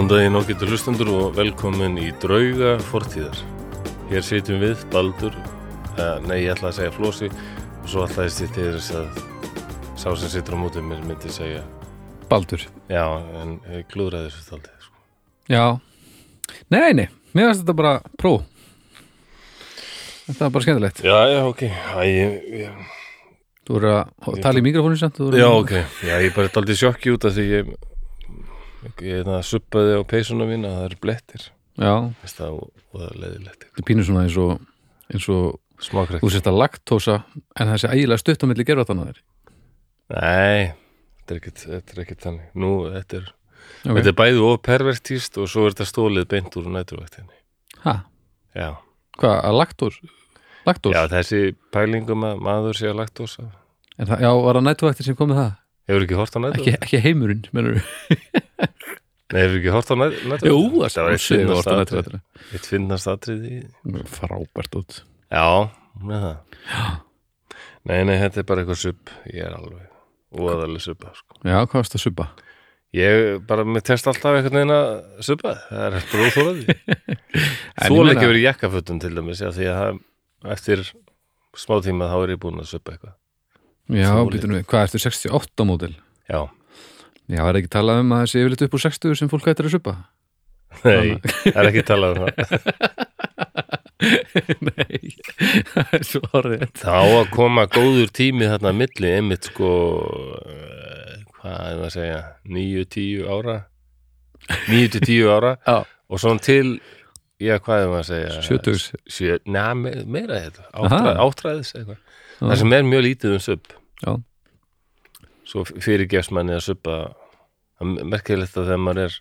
Góðan daginn ágættur hlustendur og velkomin í Drauga fortíðar. Hér sitjum við, Baldur, uh, nei ég ætla að segja Flósi og svo ætla ég sitt til þess að sá sem situr á mótið mér myndi segja Baldur já, en ég klúðraði þessu þaldið. Sko. Já, nei, nei, mér finnst þetta bara pró Þetta var bara skemmtilegt Já, já, ok, Æ, ég, ég, Þú voru að tala í mikrofónu samt já, ok, já, ég er bara daldið sjokki út af því ég, ég, suppaði á peysuna mín að það eru blettir. Já, Þess það var leðilegtir. þetta er pínu svona eins og eins og þú að laktósa en það sé ægilega stutt á milli gerðvatana þér Nei, þetta er er ekkit þannig. Nú, þetta er, Ok, þetta er bæði of pervertíst og svo er þetta stólið beint úr næturvæktinni. ha, Já. hvað, að laktós Laktós, Já, þessi pælingum að maður sé að laktósa. það, já, var það nættuvættir sem kom með það Hefur ekki hort á ekki, næturvæktinni? ekki heimurinn, menur Nei, hefur ekki hort á næturvæktinni? Jú, það var eitt finnast nættuvættir Eitt finnast atrið í... Frábært út Já, með það. Nei, nei, þetta er bara eitthvað subb. Ég er alveg óaðalega subba, sko. Já, hvað varst að subba? Ég bara, mér test alltaf einhvern veginn að subba. Það er bara óþóraði. Þú er ekki verið jakkafötum til dæmis, já, því að það, eftir smá tíma þá er ég búin að subba eitthvað. Já, býtum við, hvað ertu 68 mótil? Já, Já, er ekki talað um að þessi yfirleitt upp úr 60 sem fólk hættir að subba? nei, það er ekki talað um það. Nei, það er svo orðið Það á að koma góður tími þarna að milli, einmitt sko, eh, hvað er það að segja, 9-10 ára, 9-10 ára Já. og svona til, já, hvað er það að segja? Sjötugs. Sjö, neða, me, meira þetta, áttræðis eitthvað. Það sem er mjög lítið um subb. Já. Svo fyrirgefst manni að subba, það er merkilegt að þegar maður er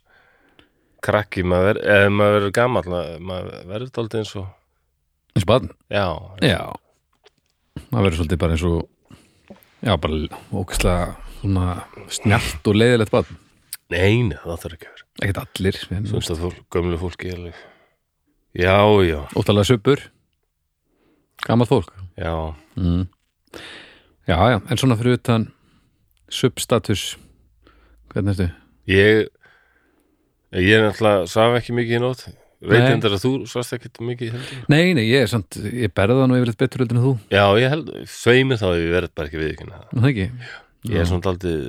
krakki, maður, ver, eða maður verður gamall, maður verður dálítið eins og, eins og barn? Já, Já, það verður svolítið bara eins og já, bara ókvæslega svona snjált og leiðilegt barn. Nein, það þarf ekki að vera. ekkert allir, fólk, gömlu fólki er alveg. Já, já, óttalega subbur gamalt fólk. Já. Mm. Já, já, en svona fyrir utan substatus hvernig ertu? Ég Ég er náttúrulega svaf ekki mikið í nótt. Veit Nei. endur að þú svast ekki mikið heldur Nei, nei, ég er samt, ég berða nú yfirleitt betur heldur en þú, Já, ég held, sveimi þá ef ég verð bara ekki við ekki nú það ekki? Ég er svona daldið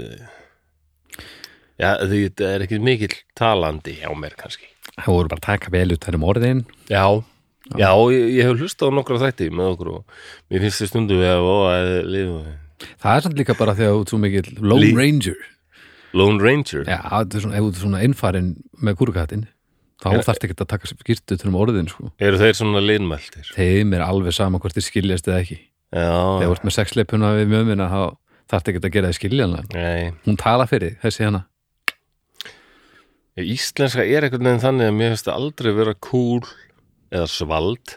Já, því þetta er ekki mikill talandi hjá mér kannski. Það voru bara að taka vel út þennum orðin. Já, já, ég, ég hef hlustað á nokkra þætti með okkur og mér finnst þið stundum við að óa að lifa Það er samt líka bara þegar þú ert svo mikill Lone Lí- Ranger. Lone Ranger? Já, þetta er svona, ef þú ert svona innfarin með kúrukattin þá Já. þarfst ekki að taka skýrtu til um orðin sko. Eru þeir svona linmæltir? þeim er alveg sama hvort þið skiljast eða ekki. Þegar þú Já, ert með sexleipuna við mömina þá þarfst ekki að gera þið skiljanlega. Nei. Hún tala fyrir þig, þessi hana. Íslenska er einhvern veginn þannig að mér finnst það aldrei vera cool eða svald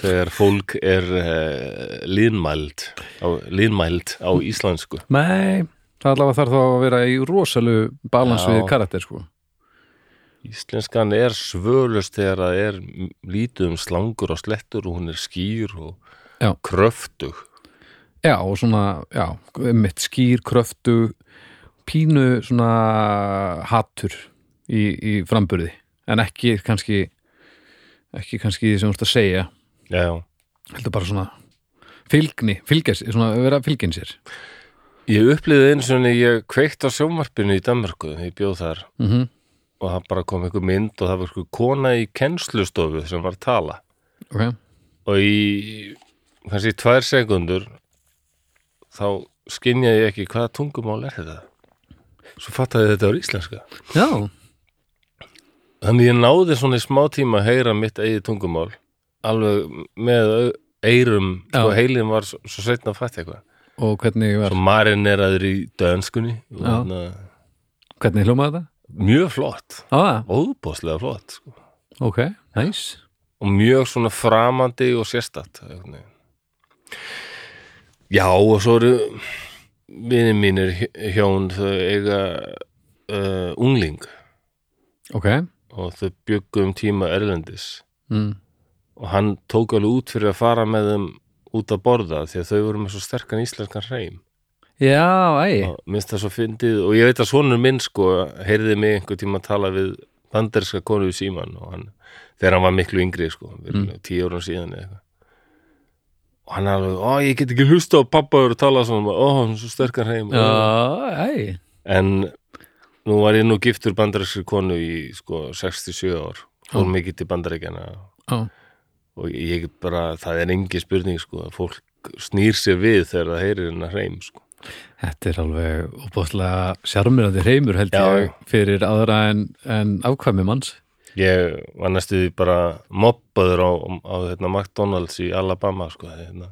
þegar fólk er uh, linmæld á, linmæld á íslensku Nei, það allavega þarf þá að vera í rosalu balans við karakter sko. Íslenskan er svölust þegar það er lítið um slangur og slettur og hún er skýr og Já. kröftug Já, og svona, já, mitt skýr kröftu pínu svona hattur í, í framburði en ekki kannski ekki kannski því sem þú ert að segja. Já, já. Heldur bara svona fylgni, fylgja sér, svona vera fylgin sér. Ég upplýði einu svona ég kveikt á sjónvarpinu í Danmarku ég bjóð þar. Mm og það bara kom einhver mynd og það var sko kona í kennslustofu sem var að tala. Ok, og í kannski tvær sekundur þá skynjaði ég ekki hvaða tungumál er þetta. Svo fattaði þetta var íslenska. Já, þannig ég náði svona í smá tíma að heyra mitt eigið tungumál alveg með eyrum Já. og heilin var svo, svo setna að fatta eitthvað og hvernig var svo marineraður í dönskunni og Já. þarna, hvernig hljómaði þetta? mjög flott það, óbúslega flott sko. ok, næs og mjög svona framandi og veginn. já og svo eru vinir mínir hj- hjón þau eiga uh, ungling ok, og þau byggu um tíma erlendis. Mm. og hann tók alveg út fyrir að fara með þeim út að borða því að þau voru með svo sterkan íslenskan hreim. Já, æ, og minnst það svo fyndið og ég veit að svonur minn sko heyrði mig einhver tíma að tala við banderska konu við síman og hann, þegar hann var miklu yngri sko, Mm. tíu árum síðan eða og hann alveg, ó ég get ekki hlusta á pappa og tala svona, ó hann er svo sterkar heim já, æ. En nú var ég nú giftur banderskri konu í sko 67 ár fór Já. mikið til bandaríkjana Já, og ég bara, það er engi spurning sko, að fólk snýr sér við þegar það heyrir hennar hreim sko. Þetta er alveg óbúðslega sjarmirandi hreimur held Já, ég fyrir aðra en, en afkvæmi manns. ég var næstu því bara mobbaður á, á hérna, McDonalds í Alabama sko, hérna.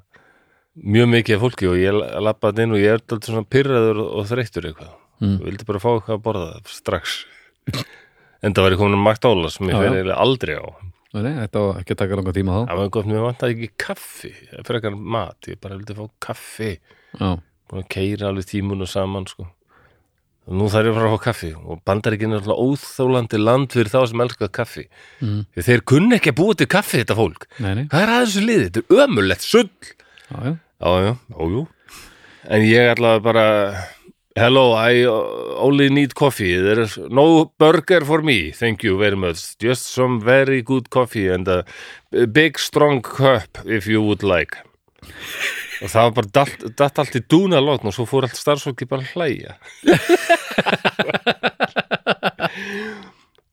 mjög mikið fólki og ég lappaði inn og ég er alltaf svona pyrraður og þreyttur eitthvað Mm. og vildi bara fá eitthvað að borða strax. En það ég komin að McDonalds sem ég eiginlega aldrei á. Nei, þetta var ekki að taka langa tíma þá. það var gott, mér vantaði ekki kaffi frekar mat, ég bara vildi fá kaffi. Að keira alveg tímunu saman sko. og nú þarf ég að fara að fá kaffi. Og bandaríkinn er alltaf óþólandi land fyrir þá sem elskað kaffi. Mm. Þeir kunni ekki að búa til kaffi þetta fólk. Nei, nei, hvað er að þessu liði, þetta er ömulegt sull. Já, já. já, já, já, jú. En ég ætlaði bara hello, I only need coffee. There is no burger for me. Thank you very much, just some very good coffee and a big strong cup if you would like. Og það var bara datt, datt allt í dúna lótn og svo fór allt starfsfólki bara hlæja.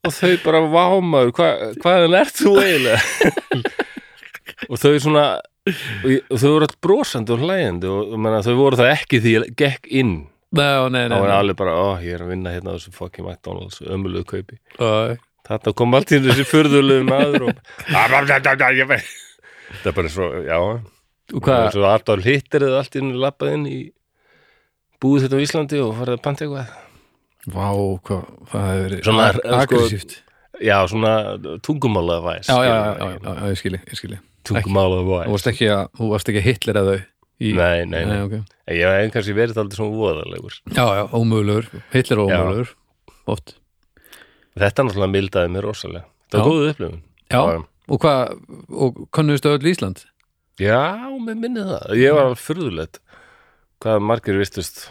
Og þau bara vámaður, hva, hvaðan ert þú eiginlega? Og þau svona og, þau voru allt brosandi og hlæjandi og, menna, þau voru það ekki því ég gekk inn þá nei. var alveg bara, ó, ég er að vinna hérna á þessu fucking McDonalds, ömulugu kaupi nei. Þetta kom allt í þessi furðulegu maður og það er bara svo, já Og er svo Adolf Hitler eða allt í henni lappað inn í búið þetta á Íslandi og farið að panta eitthvað vá, hvað, það hefur verið sko, aggressíft. Já, svona tungumála væs Já, já, já, ég skilji, ég skilji. Tungumála Þú væs þú varst ekki að hitler að þau í... Nei, nei, nei, ok. Ég hef kannski verið aldrei svona voðalegur. Já, já, ómögulegur, Já. ómögulegur, oft. Þetta náttúrulega mildaði mér rosalega. Það var góðu upplifun. Já, og hvað, og konnustu öll Ísland? Já, mér minni það. Ég var alveg furðulegt Hvað margir vistust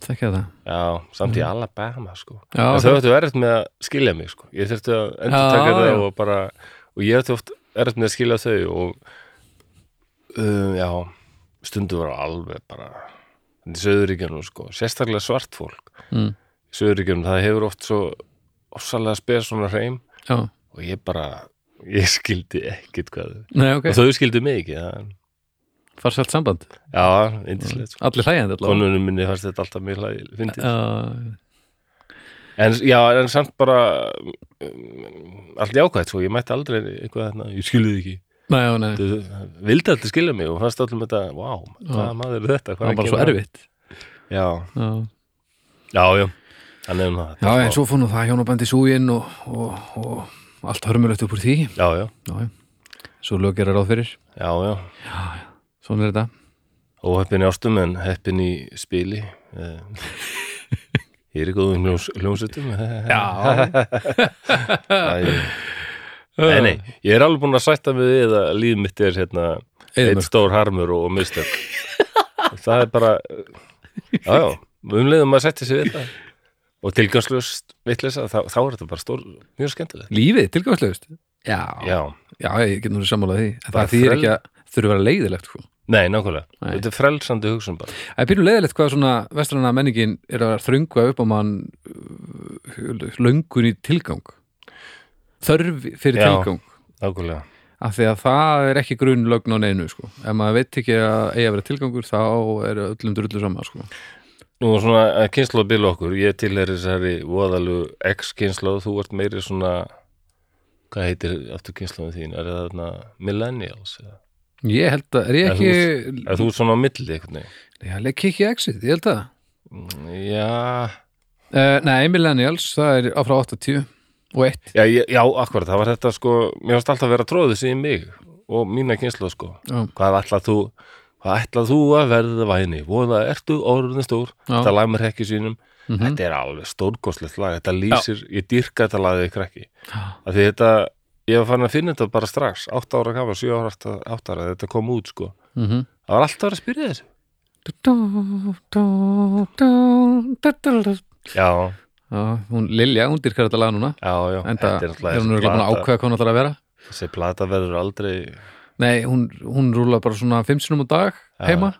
Þekkja það. Já, samt í Alabama sko. Já, En þau ættu erfitt með að skilja mig sko. Ég þurfti að endur taka það já. og bara Og ég ætti oft erfitt með að skilja þau Og um, Já, stundu var alveg bara er söðuríkjunum sko Sérstaklega svart fólk Mm. Í söðuríkjunum það hefur oft svo Ofsalega spes svona hreim Já, Og ég bara, ég skildi ekkit hvað nei, ok, Og þau skildu mig ekki það, farsalt samband. Já, indislegt sko. Allir hlægjandi allavega. Konunum minni fannst þetta alltaf mjög hlæg fyndið. Já, En já, en samt bara um, allt jákvæmt svo, ég mætti aldrei eitthvað þarna, ég skilði ekki nei, já, nei, Þau vildi aldrei skilja mig og fannst allum þetta, vá, hvaða maður er þetta? Það var bara svo erfitt. Já, Já, já, já. Þannig um það. Já en svo fór nú það hjónabandi súginn og, og, og allt hörmulegt upp úr því. Já, já, Já, já. Svo lög gerir ráð fyrir. já, já. Svona er þetta. Óheppin í ástum en heppin í spili. Ég er í góðum hljómsutum Já. Æ, Nei, nei, ég er alveg búin að sætta mig við að líf mitt er hérna Eyðimörk. stór harmur og mistök það er bara já, já, umleiðum að setja sig við það og tilgangslust vitleysa, þá, þá er þetta bara stór mjög skemmtilegt Lífið, tilgangslöfust. Já, já, já, ég get nú sammálað því. Bara það þýðir frel- ekki að þurfi að vera leiðilegt, sko. nei, nákvæmlega Nei. þetta er frelsandi hugsun bara Það er pínu leiðilegt hvað svona vestrana menningin er að þröngva upp á mann uh, löngun í tilgang þörf fyrir tilgang. nákvæmlega, af því að það er ekki grunn lögn á neinu sko. ef maður veit ekki að eiga að vera tilgangur þá er öllum drullu saman sko. nú er svona að kynslu að bila okkur. Ég til er þessari voðalu X-kynslu, þú ert meiri svona hvað heitir aftur kynsluðum þín, er það þarna millennials eða, ég held að, er ég ekki eða þú ert svona á milli einhvern veginn? Ég leik ekki exit, ég held að Mm, já, uh, nei, millennials, það er á frá 80 og 1 Já, já, akkurat, það var þetta sko mér varst alltaf að vera tróðið sig í mig og mína kynslu sko. Já. hvað ætlað þú þú að verða væni? Voða, ertu orðin stór? Já. þetta lag með hrekki sínum. Mhm. þetta er alveg stórkostlegt lag, þetta lýsir ég dýrka þetta lagið krekki af því þetta, ég var farin að finna þetta bara strax 8 ára kafa, 7 ára 8 ára, þetta kom út sko. Mhm. það var alltaf að spyrja þessu. Já, Já, hún Lilja, hún dyrkar þetta lag núna. Já, já Enda Þetta er hún búin að ákveða hvað hún ætlar að vera. Þessi plata verður aldrei Nei, hún, hún rúla bara svona fimm sinum á dag heima.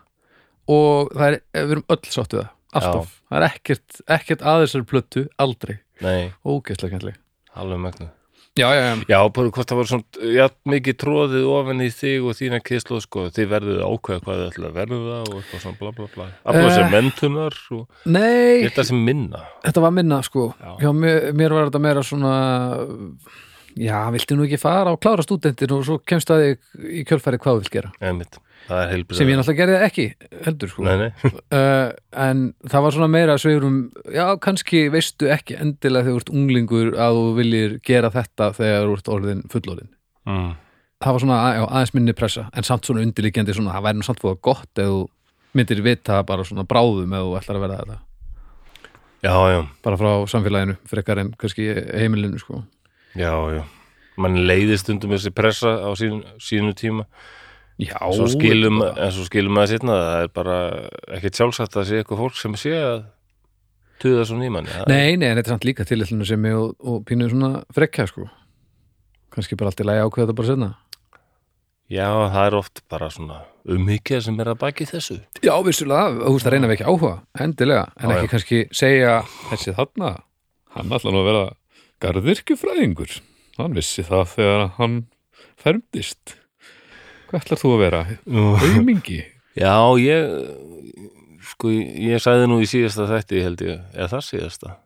Og það er, við erum öll sátt við það. Alltaf, það er ekkert, ekkert aðeinsar plötu, aldrei, Nei, ógeðslega kennli alveg megnu Já, já, já, Já, bara hvort það var svona já, mikið tróðið ofan í þig og þína kynslu sko, þið verðuð að ákveða hvað þið ætla að verða og eitthvað svona bla bla bla. Afla Eh. sem mentunar og nei. Þetta sem minna. Þetta var minna sko. Já. Já, mér, mér var þetta meira svona já, viltu nú ekki fara og klára stúdentin og svo kemst að þig í kjölfæri hvað þú vilt gera? Einmitt. Það er heilbrið sem ég náttúrulega gerði ekki heldur sko. Nei, nei, uh, en það var svona meira sveigurum, já, kannski veistu ekki endilega þegar þú ert unglingur að þú viljir gera þetta þegar þú ert orðin fullorðin mm. það var svona já, aðeins minni pressa en samt svona undirliggjandi svona, það væri nú samt fóða gott ef þú myndir vita bara svona bráðum ef þú ætlar að verða þetta. Já, já, bara frá samfélaginu, frekar en kannski heimilinu sko já, já. Man leiðist stundum þessi pressa á sín, sínu tíma. Já, svo skilum, en svo skilum maður sérna það er bara ekkert sjálfsagt að sé eitthvað fólk sem sé að tuða svo nýmanni nei, nei, en þetta er samt líka tilillinu sem ég og, og pínu svona frekja sko. Kannski bara allt í lagi ákveða þetta bara senna Já, það er oft bara svona umhyggja sem er að baki þessu. Já, vissulega, þú veist að reyna við ekki áhuga endilega, en Já, ekki já. kannski segja þessi þarna hann ætla nú að vera garðirkjufræðingur hann vissi það þegar hann fermdist. Hvað ætlar þú að vera? Aumingi? Já, ég sko, ég sagði nú í síðasta þætti held ég, eða það síðasta?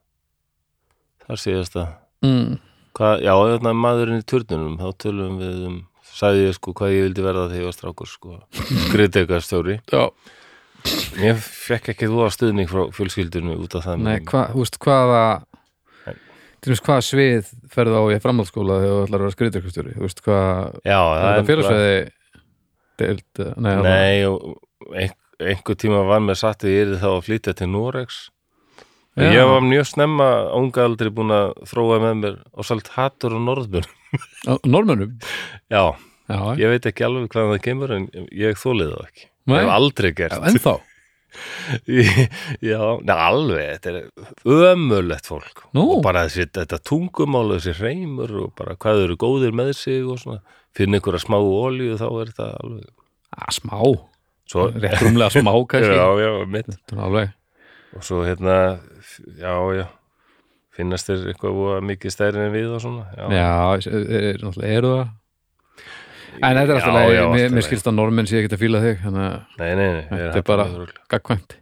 Það síðasta. Mm. hvað, já, þarna maðurinn í turnunum þá tölum við um, sagði ég sko hvað ég vildi verða þegar ég var strákur sko, skriðdegarstjóri Já, ég fekk ekki þú að stuðning frá fjölskyldinu út af það nei, hvað, þú veist, hvaða Til þess hvaða svið ferðu á í framhaldsskóla þegar þú ætlar að vera skriðdirkustjóri þú veist, hvað, já, er það það félagsveði deild, nei, Nei, og ein, einhver tíma var mér satt að ég er þá að flytja til Noregs. Já. Ég var mjög snemma unga aldrei búin að þróa með mér og salt hattur og norðbjörn á Normönnum Já, Já, ég veit ekki alveg hvaðan það kemur en ég þólið það ekki. Ég hef aldrei gert. Ennþá Já, neða alveg þetta er ömulegt fólk Nú. og bara þessi, þetta tungumál og þessi reymur og bara hvað eru góðir með sig og svona, ykkur að smá olíu þá er þetta alveg að smá, svo, rétt rúmlega smá kannski Já, já, mitt er og svo hérna já, já finnast þér eitthvað mikið stærri en við og svona já, Já, er, náttúrulega eru það En þetta er alltaf Já, leið, já, allt í mér, skilst að normenn sé ekki að fíla þig þannig að nei, nei, nei, Þetta er bara- gagkvæmt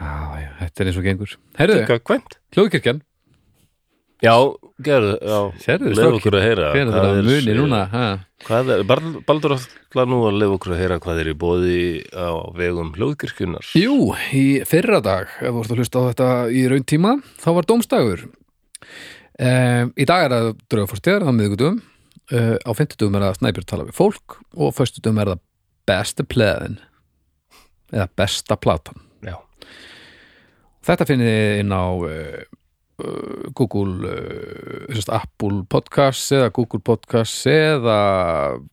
Já, já, þetta er eins og gengur. Herðu, gagkvæmt hljóðkirkjan, já, gerðu, já. Sérðu leif okkur að heyra er hvað þetta muni núna? Ha? hvað er, Bal- Baldur ætla nú að leif okkur að heyra hvað er í bóði á vegum hljóðkirkjunar Jú, í fyrra dag ef þú ert að hlusta á þetta í raun tíma þá var dómstagur um, Í dag er það draugaforstíðar á miðgutum uh, á fimmtudugum er það snæpjur tala við fólk og föstudugum er það besta pleðin eða besta platan já, Þetta finnið þið inn á uh, Google uh, Apple Podcasts eða Google Podcasts eða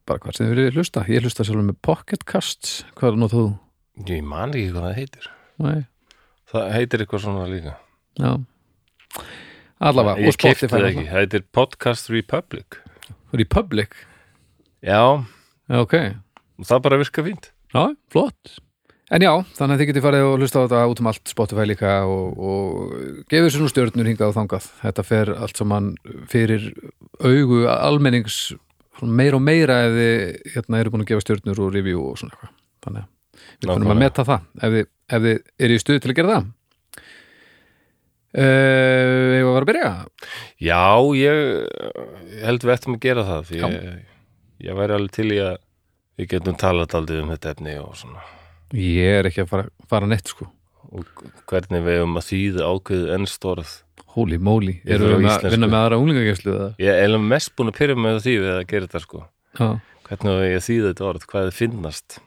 bara hvað sem þið verið hlusta. Ég hlusta sjálfur með Pocket Casts. Hvað er notað þú? ég man ekki hvað það heitir. Nei, það heitir eitthvað svona líka. Já. Allavega, ég Spotify það ekki, það heitir Podcast Republic Republic, já, já ok. Það bara virka fínt. Já, flott. En já, þannig að þið getið farið og hlusta á þetta út um allt Spotify líka og, og gefið sér nú stjörnur hingað og þangað. Þetta fer allt saman fyrir augu almennings meira og meira ef þið hérna, eru búin að gefa stjörnur og review og svona eitthvað. Þannig að við kunum að Nákvæmlega. meta það ef þið, ef þið eru í stuð til að gera það Ég var að byrja? Já, ég held við ættum að gera það ég, ég væri alveg til í að við getum talað aldrei um þetta efni Ég er ekki að fara, fara neitt sko. Og hvernig við um að þýða ákveðið ennstorð. Holy moly, eru við að vinna með aðra unglingageslu eða? Ég er mest búin að pyrja með því við að gera þetta sko. Já, hvernig að þýða þetta orð, hvað þið finnast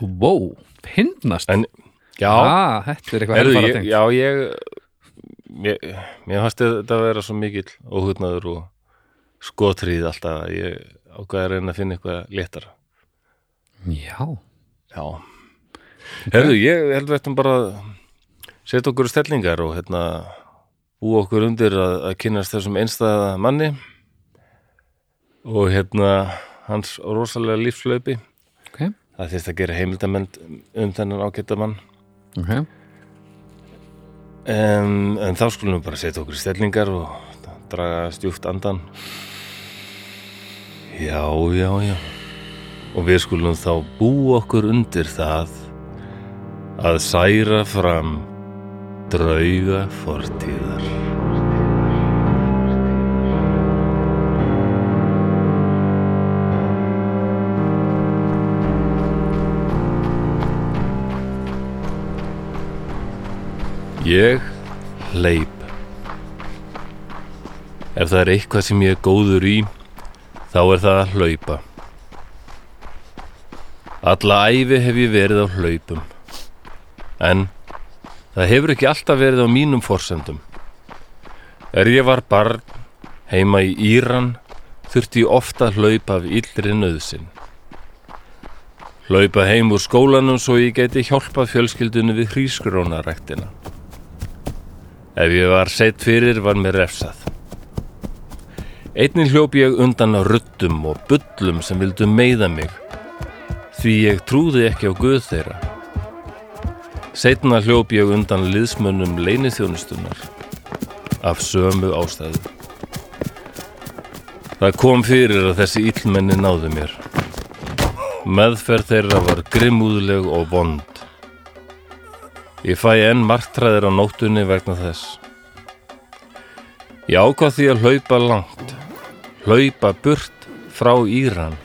wow, hindnast En, já, ah, þetta er eitthvað helfara ég, já, ég, ég mér fannst þetta að vera svo mikill óhugnaður og skotrýð alltaf ég ákveða að reyna að finna eitthvað léttara. Já, Já, Herðu, ég held við ættum bara að setja okkur stellingar og hérna búa okkur undir að, að kynast þessum einstæða manni og hérna hans rosalega lífslaupi. Ok, það þýrst að gera heimildamend um þennan ágæta mann. Ok en, en þá skulum við bara setja okkur stellingar og draga stjúft andan. Já, já, já. Og við skulum þá búa okkur undir það að særa fram drauga fortíðar Ég hleyp. Ef það er eitthvað sem ég er góður í, þá er það að hlaupa. Alla æfi hef ég verið á hlaupum. En það hefur ekki alltaf verið á mínum forsendum. Er ég var barn heima í Íran, þurfti ég ofta að hlaupa af illri nöðsinn. Hlaupa heim úr skólanum svo ég geti hjálpað fjölskyldunni við hrískrónaræktina. Ef ég var seitt fyrir var mér refsað. Einnig hljóp ég undan á ruttum og bullum sem vildu meiða mig, því ég trúði ekki á guð þeirra. Seitna hljóp ég undan liðsmönnum leinithjónustunar, af sömu ástæðu. Það kom fyrir að þessi illmenni náðu mér. Meðferð þeirra var grimmúðleg og vond. Ég fæ enn margtræðir á nóttunni vegna þess. Ég ákvað því að hlaupa langt, hlaupa burt frá Íran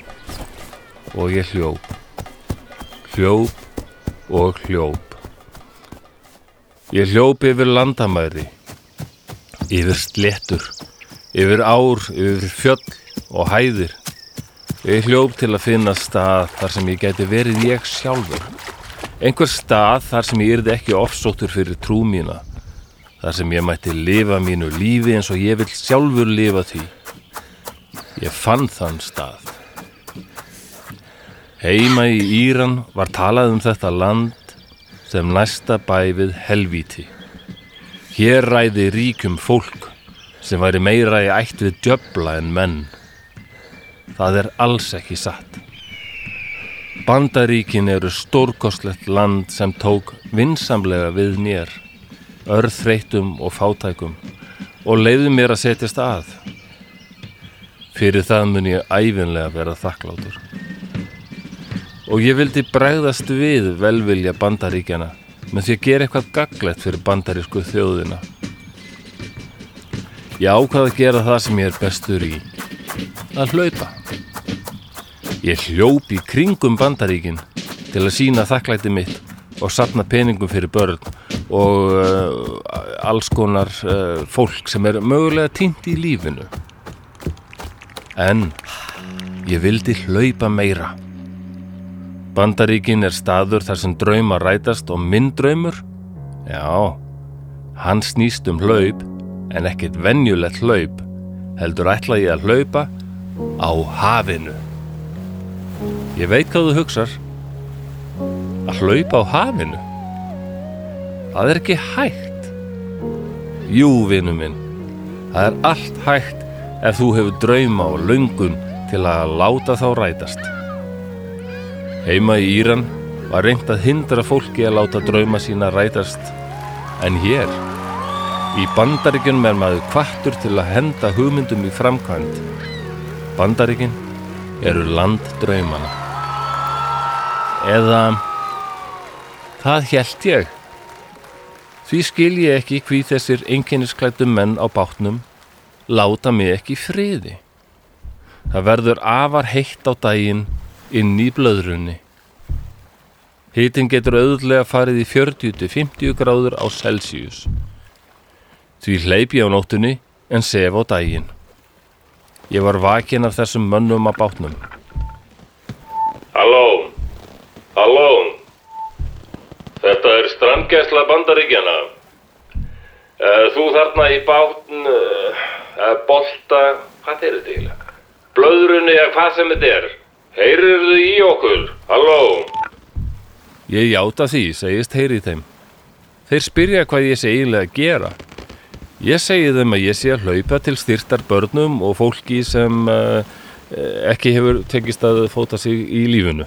og ég hljóp, hljóp og hljóp. Ég hljóp yfir landamæri, yfir sléttur, yfir ár, yfir fjöll og hæðir. Ég hljóp til að finna stað þar sem ég geti verið ég sjálfur. Einhver stað þar sem ég yrði ekki ofsóttur fyrir trú mína. Þar sem ég mætti lifa mínu lífi eins og ég vil sjálfur lifa því. Ég fann þann stað. Heima í Íran var talað um þetta land sem næsta bæ við helvíti. Hér ræði ríkum fólk sem væri meira í ætt við djöbla en menn. Það er alls ekki satt. Bandaríkin eru stórkostlegt land sem tók vinsamlega við mér, örþreytum og fátækum og leiði mér að setjast að. Fyrir það mun ég æfinlega vera þakklátur. Og ég vildi bregðast við velvilja bandaríkjana með því að gera eitthvað gaglegt fyrir bandarísku þjóðina. Ég ákvaði að gera það sem ég er bestur í, að hlaupa. Ég hljóp í kringum bandaríkin til að sína þakklæti mitt og sapna peningum fyrir börn og uh, alls konar uh, fólk sem er mögulega týnt í lífinu. En ég vildi hlaupa meira. Bandaríkin er staður þar sem drauma rætast og minn draumur, já, hann snýst um hlaup en ekkert venjulegt hlaup, heldur ætla ég að hlaupa á hafinu. Ég veit hvað þú hugsar. Að hlaupa á hafinu? Það er ekki hægt. Jú, vinnu minn. Það er allt hægt ef þú hefur drauma og löngun til að láta þá rætast. Heima í Íran var reynd að hindra fólki að láta drauma sína rætast. En hér, í bandaríkjunum er maður kvartur til að henda hugmyndum í framkvæmt. Bandaríkin eru land draumana. Eða, það held ég. Því skil ég ekki hví þessir einkennisklættu menn á bátnum láta mig ekki friði. Það verður afar heitt á daginn inn í blöðrunni. Hitin getur auðvitað farið í 40-50 gráður á Celsius. Því hleyp ég á nóttunni en sef á daginn. Ég var vakin af þessum mönnum á bátnum. Halló, halló, þetta strandgæsla bandaríkjana. Uh, þú þarna í bátn, uh, bolta, hvað er þetta eiginlega? Blöðrunni eða hvað sem þetta er. Heyrir þau í okkur, halló. Ég játa því, segist heyri þeim. Þeir spyrja hvað ég sé eiginlega að gera. Ég segi þeim að ég sé að hlaupa til styrtar börnum og fólki sem uh, ekki hefur tekist að fóta sig í lífinu.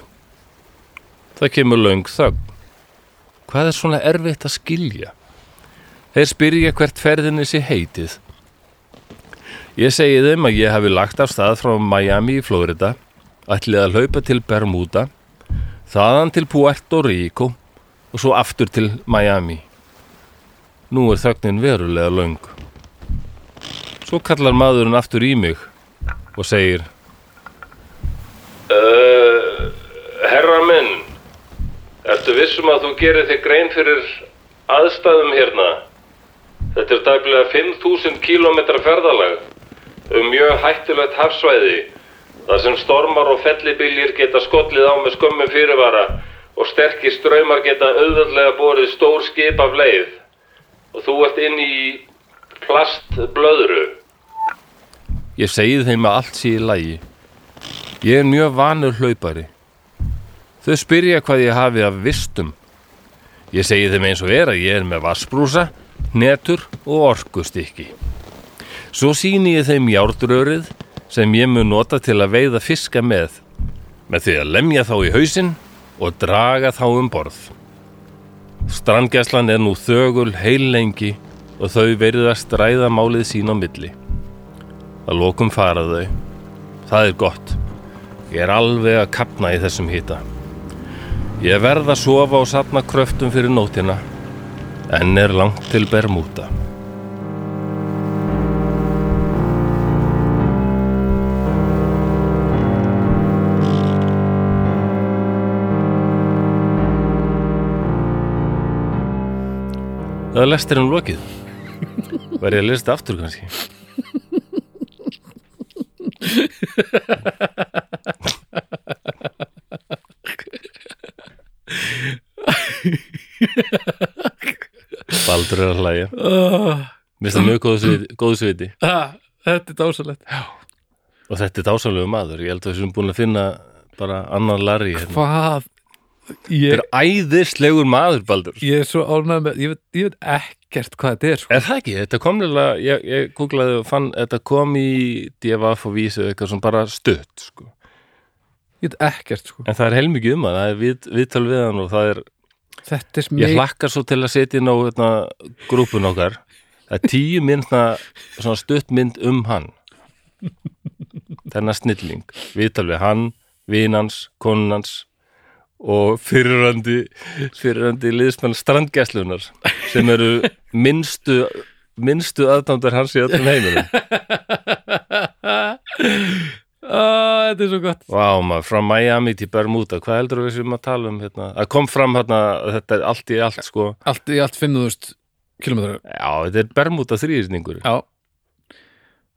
Það kemur löng þögn. Hvað er svona erfitt að skilja? Þeir spyrja hvert ferðinni sé heitið. Ég segi þeim að ég hafi lagt af stað frá Miami í Florida, ætlið að hlaupa til Bermuda, þaðan til Puerto Rico og svo aftur til Miami. Nú er þögnin verulega löng. Svo kallar maðurinn aftur í mig og segir uh, Herra minn, ertu vissum að þú gerir þig grein fyrir aðstæðum hérna? Þetta er dæflega 5.000 km ferðalag um mjög hættulegt hafsvæði þar sem stormar og fellibiljir geta skollið á með skömmum fyrirvara og sterkir ströymar geta auðvöldlega borið stór skip af leið og þú ert inn í plastblöðru. Ég segi þeim að allt sé í lagi. Ég er mjög vanur hlaupari. Þau spyrja hvað ég hafi af vistum. Ég segi þeim eins og er að ég er með vassbrúsa, netur og orkustykki. Svo síni ég þeim járdrörið sem ég mun nota til að veiða fiska með, með því að lemja þá í hausinn og draga þá um borð. Strandgæslan er nú þögul heil lengi og þau verið að stræða málið sín á milli. Að lokum fara þau. Það er gott. Ég er alveg að kapna í þessum hýta. Ég verð að sofa og sapna kröftum fyrir nótina, en er langt til Bermuda. Það er lestirinn lokið. Verði ég að lesta aftur kannski? Baldur er að hlæja. uh, Mér finnst það mjög góðu góðu sviti. ah, Þetta er dásalegt Og þetta er dásamlegu maður. Ég held að við sem búin að finna bara annan Larry hérna. Hvað Þetta ég, er æðislegur maður, Baldur. ég er svo ánægð með ég veit, ég veit ekkert hvað þetta er sko. Er það ekki? Þetta kom nefnilega, ég, ég googlaði og fann, þetta kom í DFF og vísu eitthvað svona bara stutt, sko. Ég veit ekkert sko. En það er heilmikið um hann, það er við, viðtal við hann og það er, Þetta er ég hlakkar svo til að setja inn á hérna, grúpun okkar. Er tíu myndna, svona stutt mynd um hann. Þennar snilling. Viðtal við hann, vinans, konunans og fyrirrandi, fyrirrandi liðsmenn strandgæslunar sem eru minnstu, minnstu aðdándar hans í öllum heiminum. ah, Þetta er svo gott Vá maður, frá Miami til Bermuda, hvað heldur við sem að tala um hérna? Það kom fram hérna, þetta er allt í allt sko. Allt í allt 5.000 kilometrar Já, þetta er Bermuda þrýðisningur. Já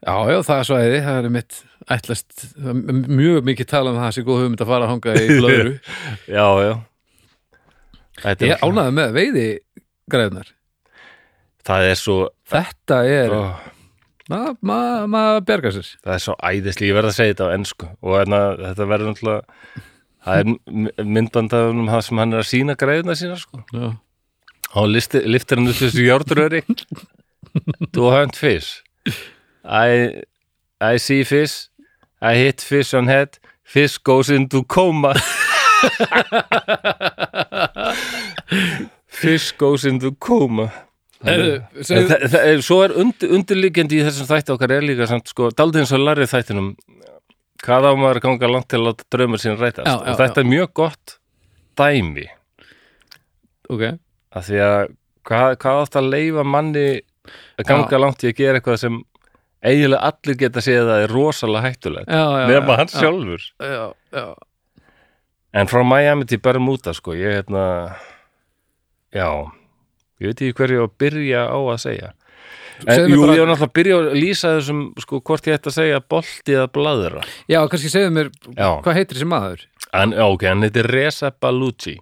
Já, já, það er svæði, það er mitt ætlast, mjög mikið tala um það sé góð hugmynd að fara að hanga í blöðru Já, já. Þetta Ég ánaði með veiði græðunar Það er svo, Þetta er, ó, maður ma, ma bergar sér. Það er svo æðisli, ég verð að segja þetta á ennsku og hérna, þetta verður náttúrulega, það er myndbandað um það sem hann er að sína græðuna sína sko. Og listi, liftir hann upp þessu járnröri. Do hunt fish. I, I see fish. I hit fish on head. Fish goes into coma. Fish goes into coma Er, Svo er undir, undirliggjandi í þessum þætti okkar er líka samt, sko, daldið eins og larrið þættinum. Hvað á maður að ganga langt til að láta draumur sín rætast? Já, já, og þetta er mjög gott dæmi. Ok. Af því að hvað, hvað átt að leifa manni að ganga langt í að gera eitthvað sem eiginlega allir geta séð að það er rosalega hættulegt? Já, já, nema já, hann sjálfur. Já, já. en frá Miami til Bermuda sko ég hérna já, ég veit ekki hverju að byrja á að segja. En jú, bara- ég var náttúrulega að byrja að lýsa þessum sko hvort ég ætti að segja bolti eða bladra já, kannski segðu mér já, hvað heitir þessi maður? Já, ok, hann heitir Reza Baluchi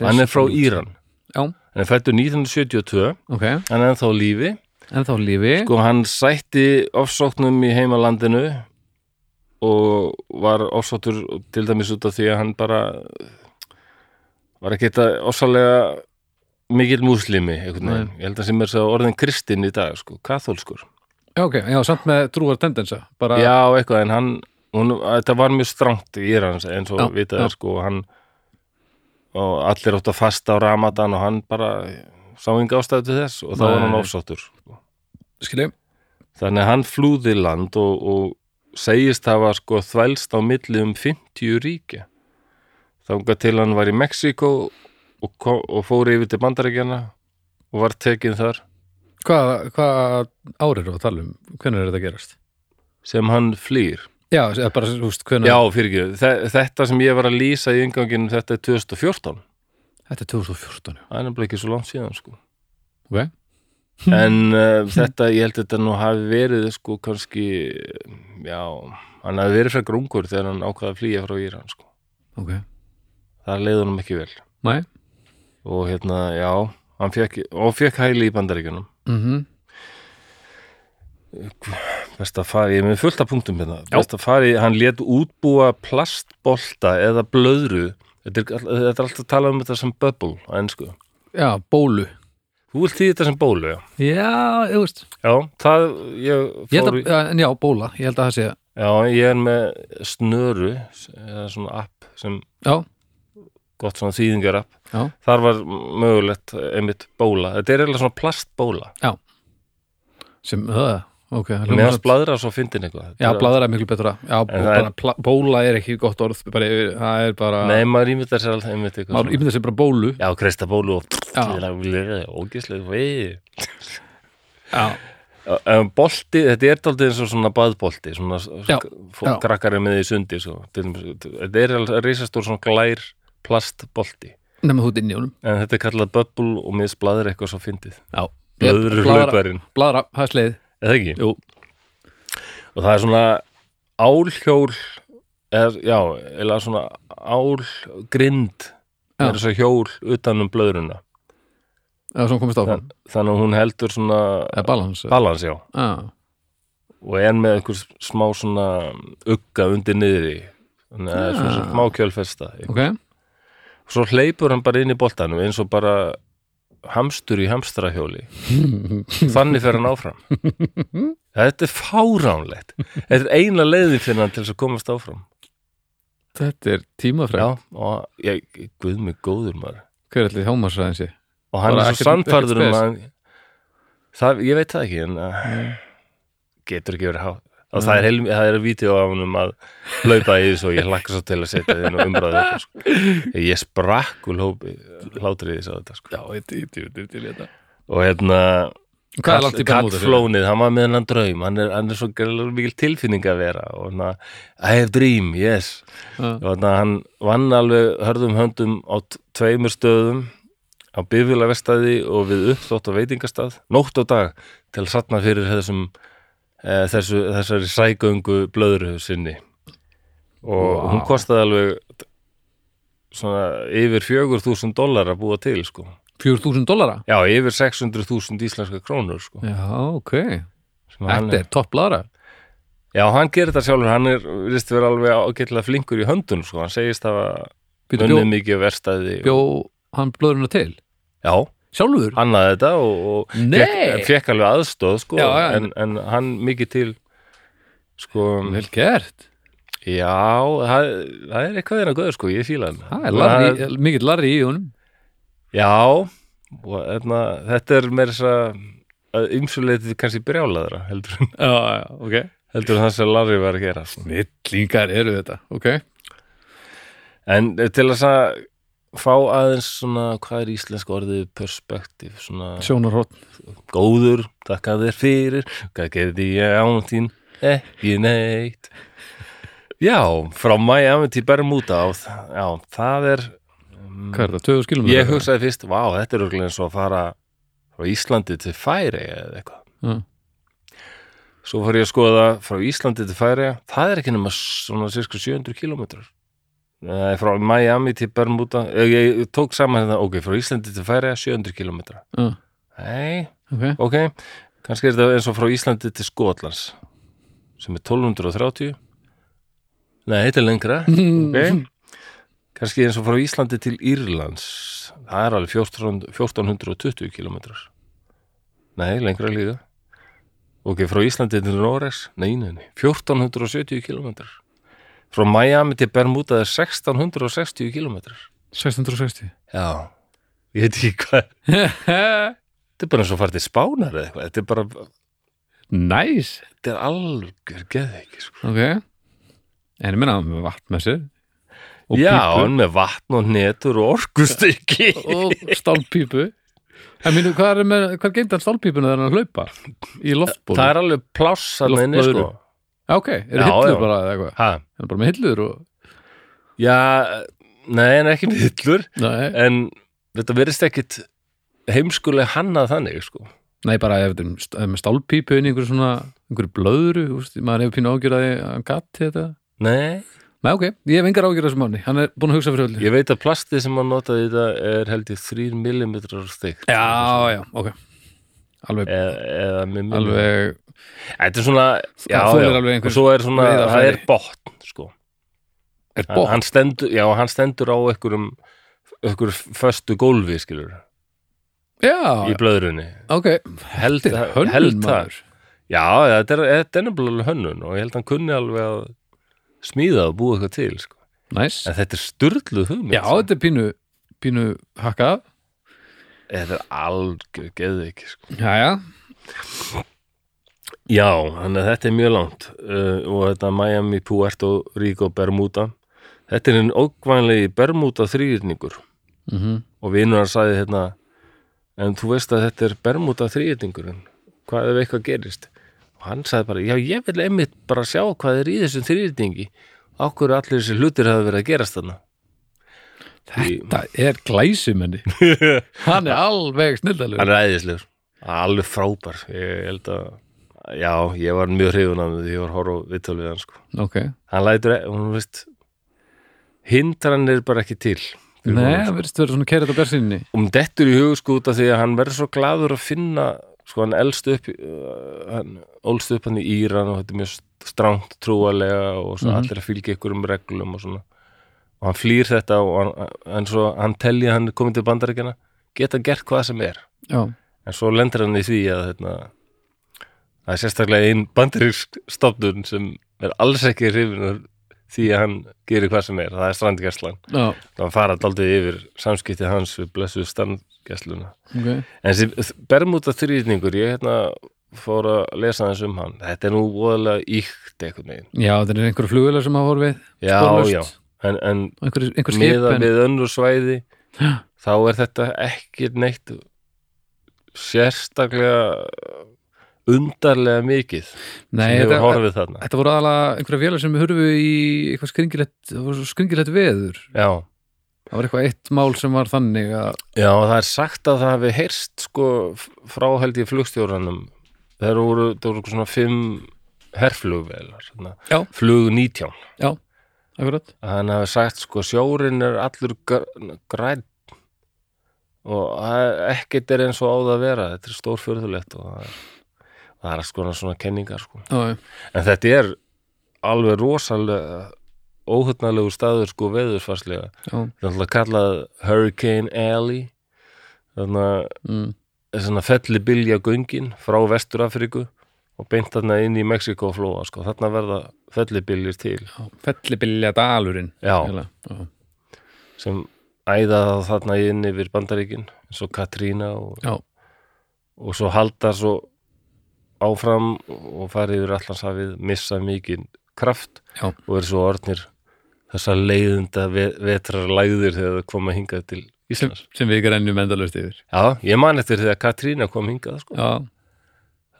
hann er frá Íran. Já, hann er fættur 1972 ok, hann er ennþá lífi. En þá lífi. Sko hann sætti ofsóknum í heimalandinu og var ofsóttur til dæmis út af því að hann bara var ekki þetta ósalega mikill múslimi ég held að sem er orðin kristinn í dag, sko, kathólskur Já, ok, já, samt með trúar tendensa bara, Já, eitthvað, en hann hún, þetta var mjög strangt í Írans eins og vitað sko, hann og allir áttu að fasta á Ramadan og hann bara sá enga ástæðu til þess og þá var hann Nei. ofsáttur sko. skilji. Þannig að hann flúði land og, og segist hafa sko þvælst á milli um 50 ríkja. Þangað til hann var í Mexíkó og, kom, og fór yfir til Bandaríkjana og var tekinn þar Hvað hva ár eru að tala um? Hvernig er þetta gerast? sem hann flýr Já, bara, veist, hvernig Já, fyrir ekki, þetta sem ég var að lýsa í ynganginu þetta er 2014 Þetta er 2014 já. það er nefnilega ekki svo langt síðan sko. Ok, en uh, þetta, ég held að þetta nú hafi verið sko kannski já, hann hafi verið frekar ungur þegar hann ákvaði að flýja frá Íran sko. ok það leiði honum ekki vel Nei, og hérna, já, hann fekk og fekk hæli í bandaríkjunum. Mhm. Best að fara, ég er með fullt af punktum hérna. Já. best að fara í, hann lét útbúa plastbolta eða blöðru. Þetta er, þetta er alltaf að tala um þetta sem bubble á ennsku, Já, bólu. Þú vilt því þetta sem bólu já, Já, þú veist. Já það, ég Ég fór að, en já, bóla, ég held að það sé Já, ég er með snöru eða svona app sem Já, gott svona þýðingar app já, þar var mögulegt einmitt bóla, þetta er eiginlega svona plastbóla. Sem, það, ok meðan bladra svo fyndin eitthvað. Já, bladra er miklu betra. Já, er- bóla er ekki gott orð bara, Það er bara Nei, maður ímyndar sér alltaf einmitt eitthvað Maður ímyndar sér bara bólu. Já, kreista bólu og Já. ógislega vei Já, um, Bolti, þetta er daldið eins og svona baðbolti svona Já, já. krakkar er með í sundi svo. Þetta er alveg reisastór svona glær plastbolti nema þú ert inn í honum. En þetta er kallað bubble og miðs bladra eitthvað svo fyndið. Já, blöður hlauparinn Bladra, það er sleið eða ekki? Jú, og það er svona álhjól er, já, eða svona álgrind Já. er að hjól utan um blöðruna. Eða svona komist áfram. Þann, þannig að hún heldur svona Eða balans balans, já. Já, og er með einhver smá svona ugga undir niðri. Þannig að það er svona smá kjölfesta ok svo hleypur hann bara inn í boltanum eins og bara hamstur í hamstrahjóli. Þannig fer hann áfram. Þetta er fáránlegt. Þetta er eina leiðin fyrir hann til þess að komast áfram. Þetta er tímafræð og ég, guð mig góður maður. Hver er allir hámarsræðin sé? og hann Bara er svo sannfærður um að það, ég veit það ekki en uh, getur ekki verið há og það er, það er vídeo af hann um að hlaupa í þessu og ég hlakka svo til að setja þinn og umræða þetta sko. ég sprakk úr hlátrið þess að þetta sko. Já, er til þetta og hérna kallflónið, hann var með hennan draum hann er, hann er svo mikil tilfinning að vera og hérna, I have dream, yes Já. og hérna, hann vann alveg hörðum höndum á tveimur stöðum á bifjölavestæði og við uppþótt á veitingastað nótt og dag til að satna fyrir þessum þessu, þessari sægöngu blöðru sinni og Vá. hún kostaði alveg svona yfir fjögur þúsund dólar að búa til sko. 4.000 dollara? já, yfir 600.000 íslenska krónur sko. Já, ok Þetta er topp bladra Já, hann gerir þetta sjálfur, hann er, virðist vera alveg ágætlega flinkur í höndun, sko, hann segist Býtu, unnið mikið verstaði bjó hann blöðurinn til? Já, Sjálfur? hannaði þetta og, og fekk, fekk alveg aðstóð, sko, Já, já, en, en hann mikið til, sko, Vel gert já, það, það er eitthvað þeirra góður, sko, ég fíla hann. Er larri, larri í honum Já, og etna, þetta er meira þess að ymsuleitið kannski brjálaðra, heldur, Já, já, ok heldur það sem Larry var að gera, sko. Snillingar eru þetta, ok En til þess að fá aðeins svona, hvað er íslensk orðið perspektíf, svona Sjónarhótt góður, takka þér fyrir, hvað gerði ég án þín, ekki neitt. Já, frá Miami til Bermuda, já, það er, Hvað er það, 2000 km? ég hugsaði fyrst, vá, þetta er örugglega eins og að fara frá Íslandi til Færi eða eitthvað. Já. Svo fór ég að skoða frá Íslandi til Færi, það er ekki nema svona cirka 700 kilometrar. Nei, frá Miami til Bermuda, ég, ég tók saman þetta, ok, frá Íslandi til Færi 700 kilometra. Já, Nei, ok. Ok, kannski er þetta eins og frá Íslandi til Skotlands, sem er 1230. Nei, þetta er lengra, ok. kannski eins og frá Íslandi til Írlands. Það er alveg 14, 1420 kilometrar nei, lengra líka ok, frá Íslandi til Noregs. Nei, nei, nei, 1470 kilometrar frá Miami til Bermuda er 1660 kilometrar 1660 já, ég veit ekki hvað þetta er bara eins og farið til Spánar eða eitthvað, þetta er bara Næs. Þetta er algjör geð ekki sko. Ok. En ég meina með vatn með sér. Og já, en með vatn og netur og orkustykki. Og stálpípu. En mínu, hvað er, með, hvað er geindan stálpípuna þegar hann hlaupa? Í loftbólu? það er alveg pláss að inni sko ok, er Já, hillur bara eða eitthvað? ha, Er hann bara með hillur og... já, nei, en ekki með hillur. Nei, en þetta verðist ekkit heimskuleg hannað þannig sko. Nei, bara ef þetta er með stálpípu í einhverju svona einhverju blöðru, úst, maður hefur pínu ágjörði að hann gatti þetta. Nei, Nei, ok, ég hef engar ágjörði þessum manni. Hann er búin að hugsa fyrir öllu. Ég veit að plastið sem hann notaði þetta er held ég 3 mm styggt Já, já, ok. Alveg, minni alveg þetta er svona, já, Það já, og svo er svona, það er botn sko. Er bótt? hann stendur, já, hann stendur á einhverjum einhver föstu gólfi skilur Já, í blöðrunni. Ok. Held, hönnun held það. já, þetta er, þetta er nefnilega hönnun og ég held að hann kunni alveg að smíða og búa eitthvað til sko. Næs en þetta er styrluð hugmynd Já, sko. þetta er pínu, pínu hakkað. Þetta er algjör geðu ekki sko. Já, já, já, þannig að þetta er mjög langt uh, og þetta Miami, Puerto Rico, Bermuda. Þetta er einn ógvænlegi Bermuda þrýrningur mm og vinur hann sagði hérna en þú veist að þetta er Bermuda þrýrningurinn hvað ef eitthvað gerist? Og hann sagði bara, já ég vil einmitt bara sjá hvað er í þessum þrýrningi okkur allir þessi hlutir hafa verið að gerast þarna? Þetta er glæsumenni Hann er alveg snildalur hann er æðislegur, alveg frábær. Ég held að, já ég var mjög hrifun af því ég var að horfa á viðtöl við hann sko. Ok, hann lætur, hún veist hindran er bara ekki til nei, það sko. vera svona kerið á bersinni og hún dettur í hug sko út af því að hann verður svo gladur að finna sko hann elst upp uh, hann ólst upp hann í Íran og þetta er mjög stránt trúalega og svo Mhm. allir að fylgja ykkur um reglum og svona og hann flýr þetta og hann, en svo hann telji að hann er komið til bandaríkjana geta gert hvað sem er Já, en svo lendur hann í því að hérna, það er sérstaklega ein bandarísk stofnun sem er alls ekki hrifin því að hann gerir hvað sem er, það er strandgæslan. Það fara daldið yfir samskipti hans við blessuð strandgæsluna. Ok. En þessi Bermuda þrýrningur ég hérna fór að lesa hans um hann. Þetta er nú voðalega íkt einhvern veginn. Já, þetta er einhverju flugvilar sem hafa horfið já, Sporlaust. já, en, en Einhver, einhver en, við önnur svæði Já. þá er þetta ekki neitt sérstaklega undarlega mikið Nei, þetta, horfið þarna. þetta voru aðalega einhverja vélar sem hurfu í eitthvað skringilegt, það skringilegt veður. Já, Það var eitthvað eitt mál sem var þannig að já, það er sagt að það hafi heyrst sko frá held ég flugstjóranum. Það voru, það voru svona fimm Já. flug 19 Akkurat. Að hann hafi sagt sko sjórin er allur gr- grænn og það- ekkert er eins og á það að vera þetta er stór fyrðulegt og það er, það er sko svona kenningar sko. En þetta er alveg rosalega óhugnalegu staður sko veðurfarslega. Þetta er alltaf kallað Hurricane Alley. Þannig að mm, svona fellibilja göngin frá Vestur-Afríku og beint þarna inn í Mexiko flóa sko. þarna verða fellibiljir til. Fellibilja dalurinn já, já, sem æða þarna inn yfir bandaríkin eins og Katrína og, og svo halda svo áfram og fara yfir allansafið missa mikið kraft Já. og er svo orðnir þessar leiðunda vetrar lægðir þegar það koma hingað til sem, Íslands. sem við grænjum endalaust yfir. Já, ég man eftir þegar Katrína kom hingað sko. Já,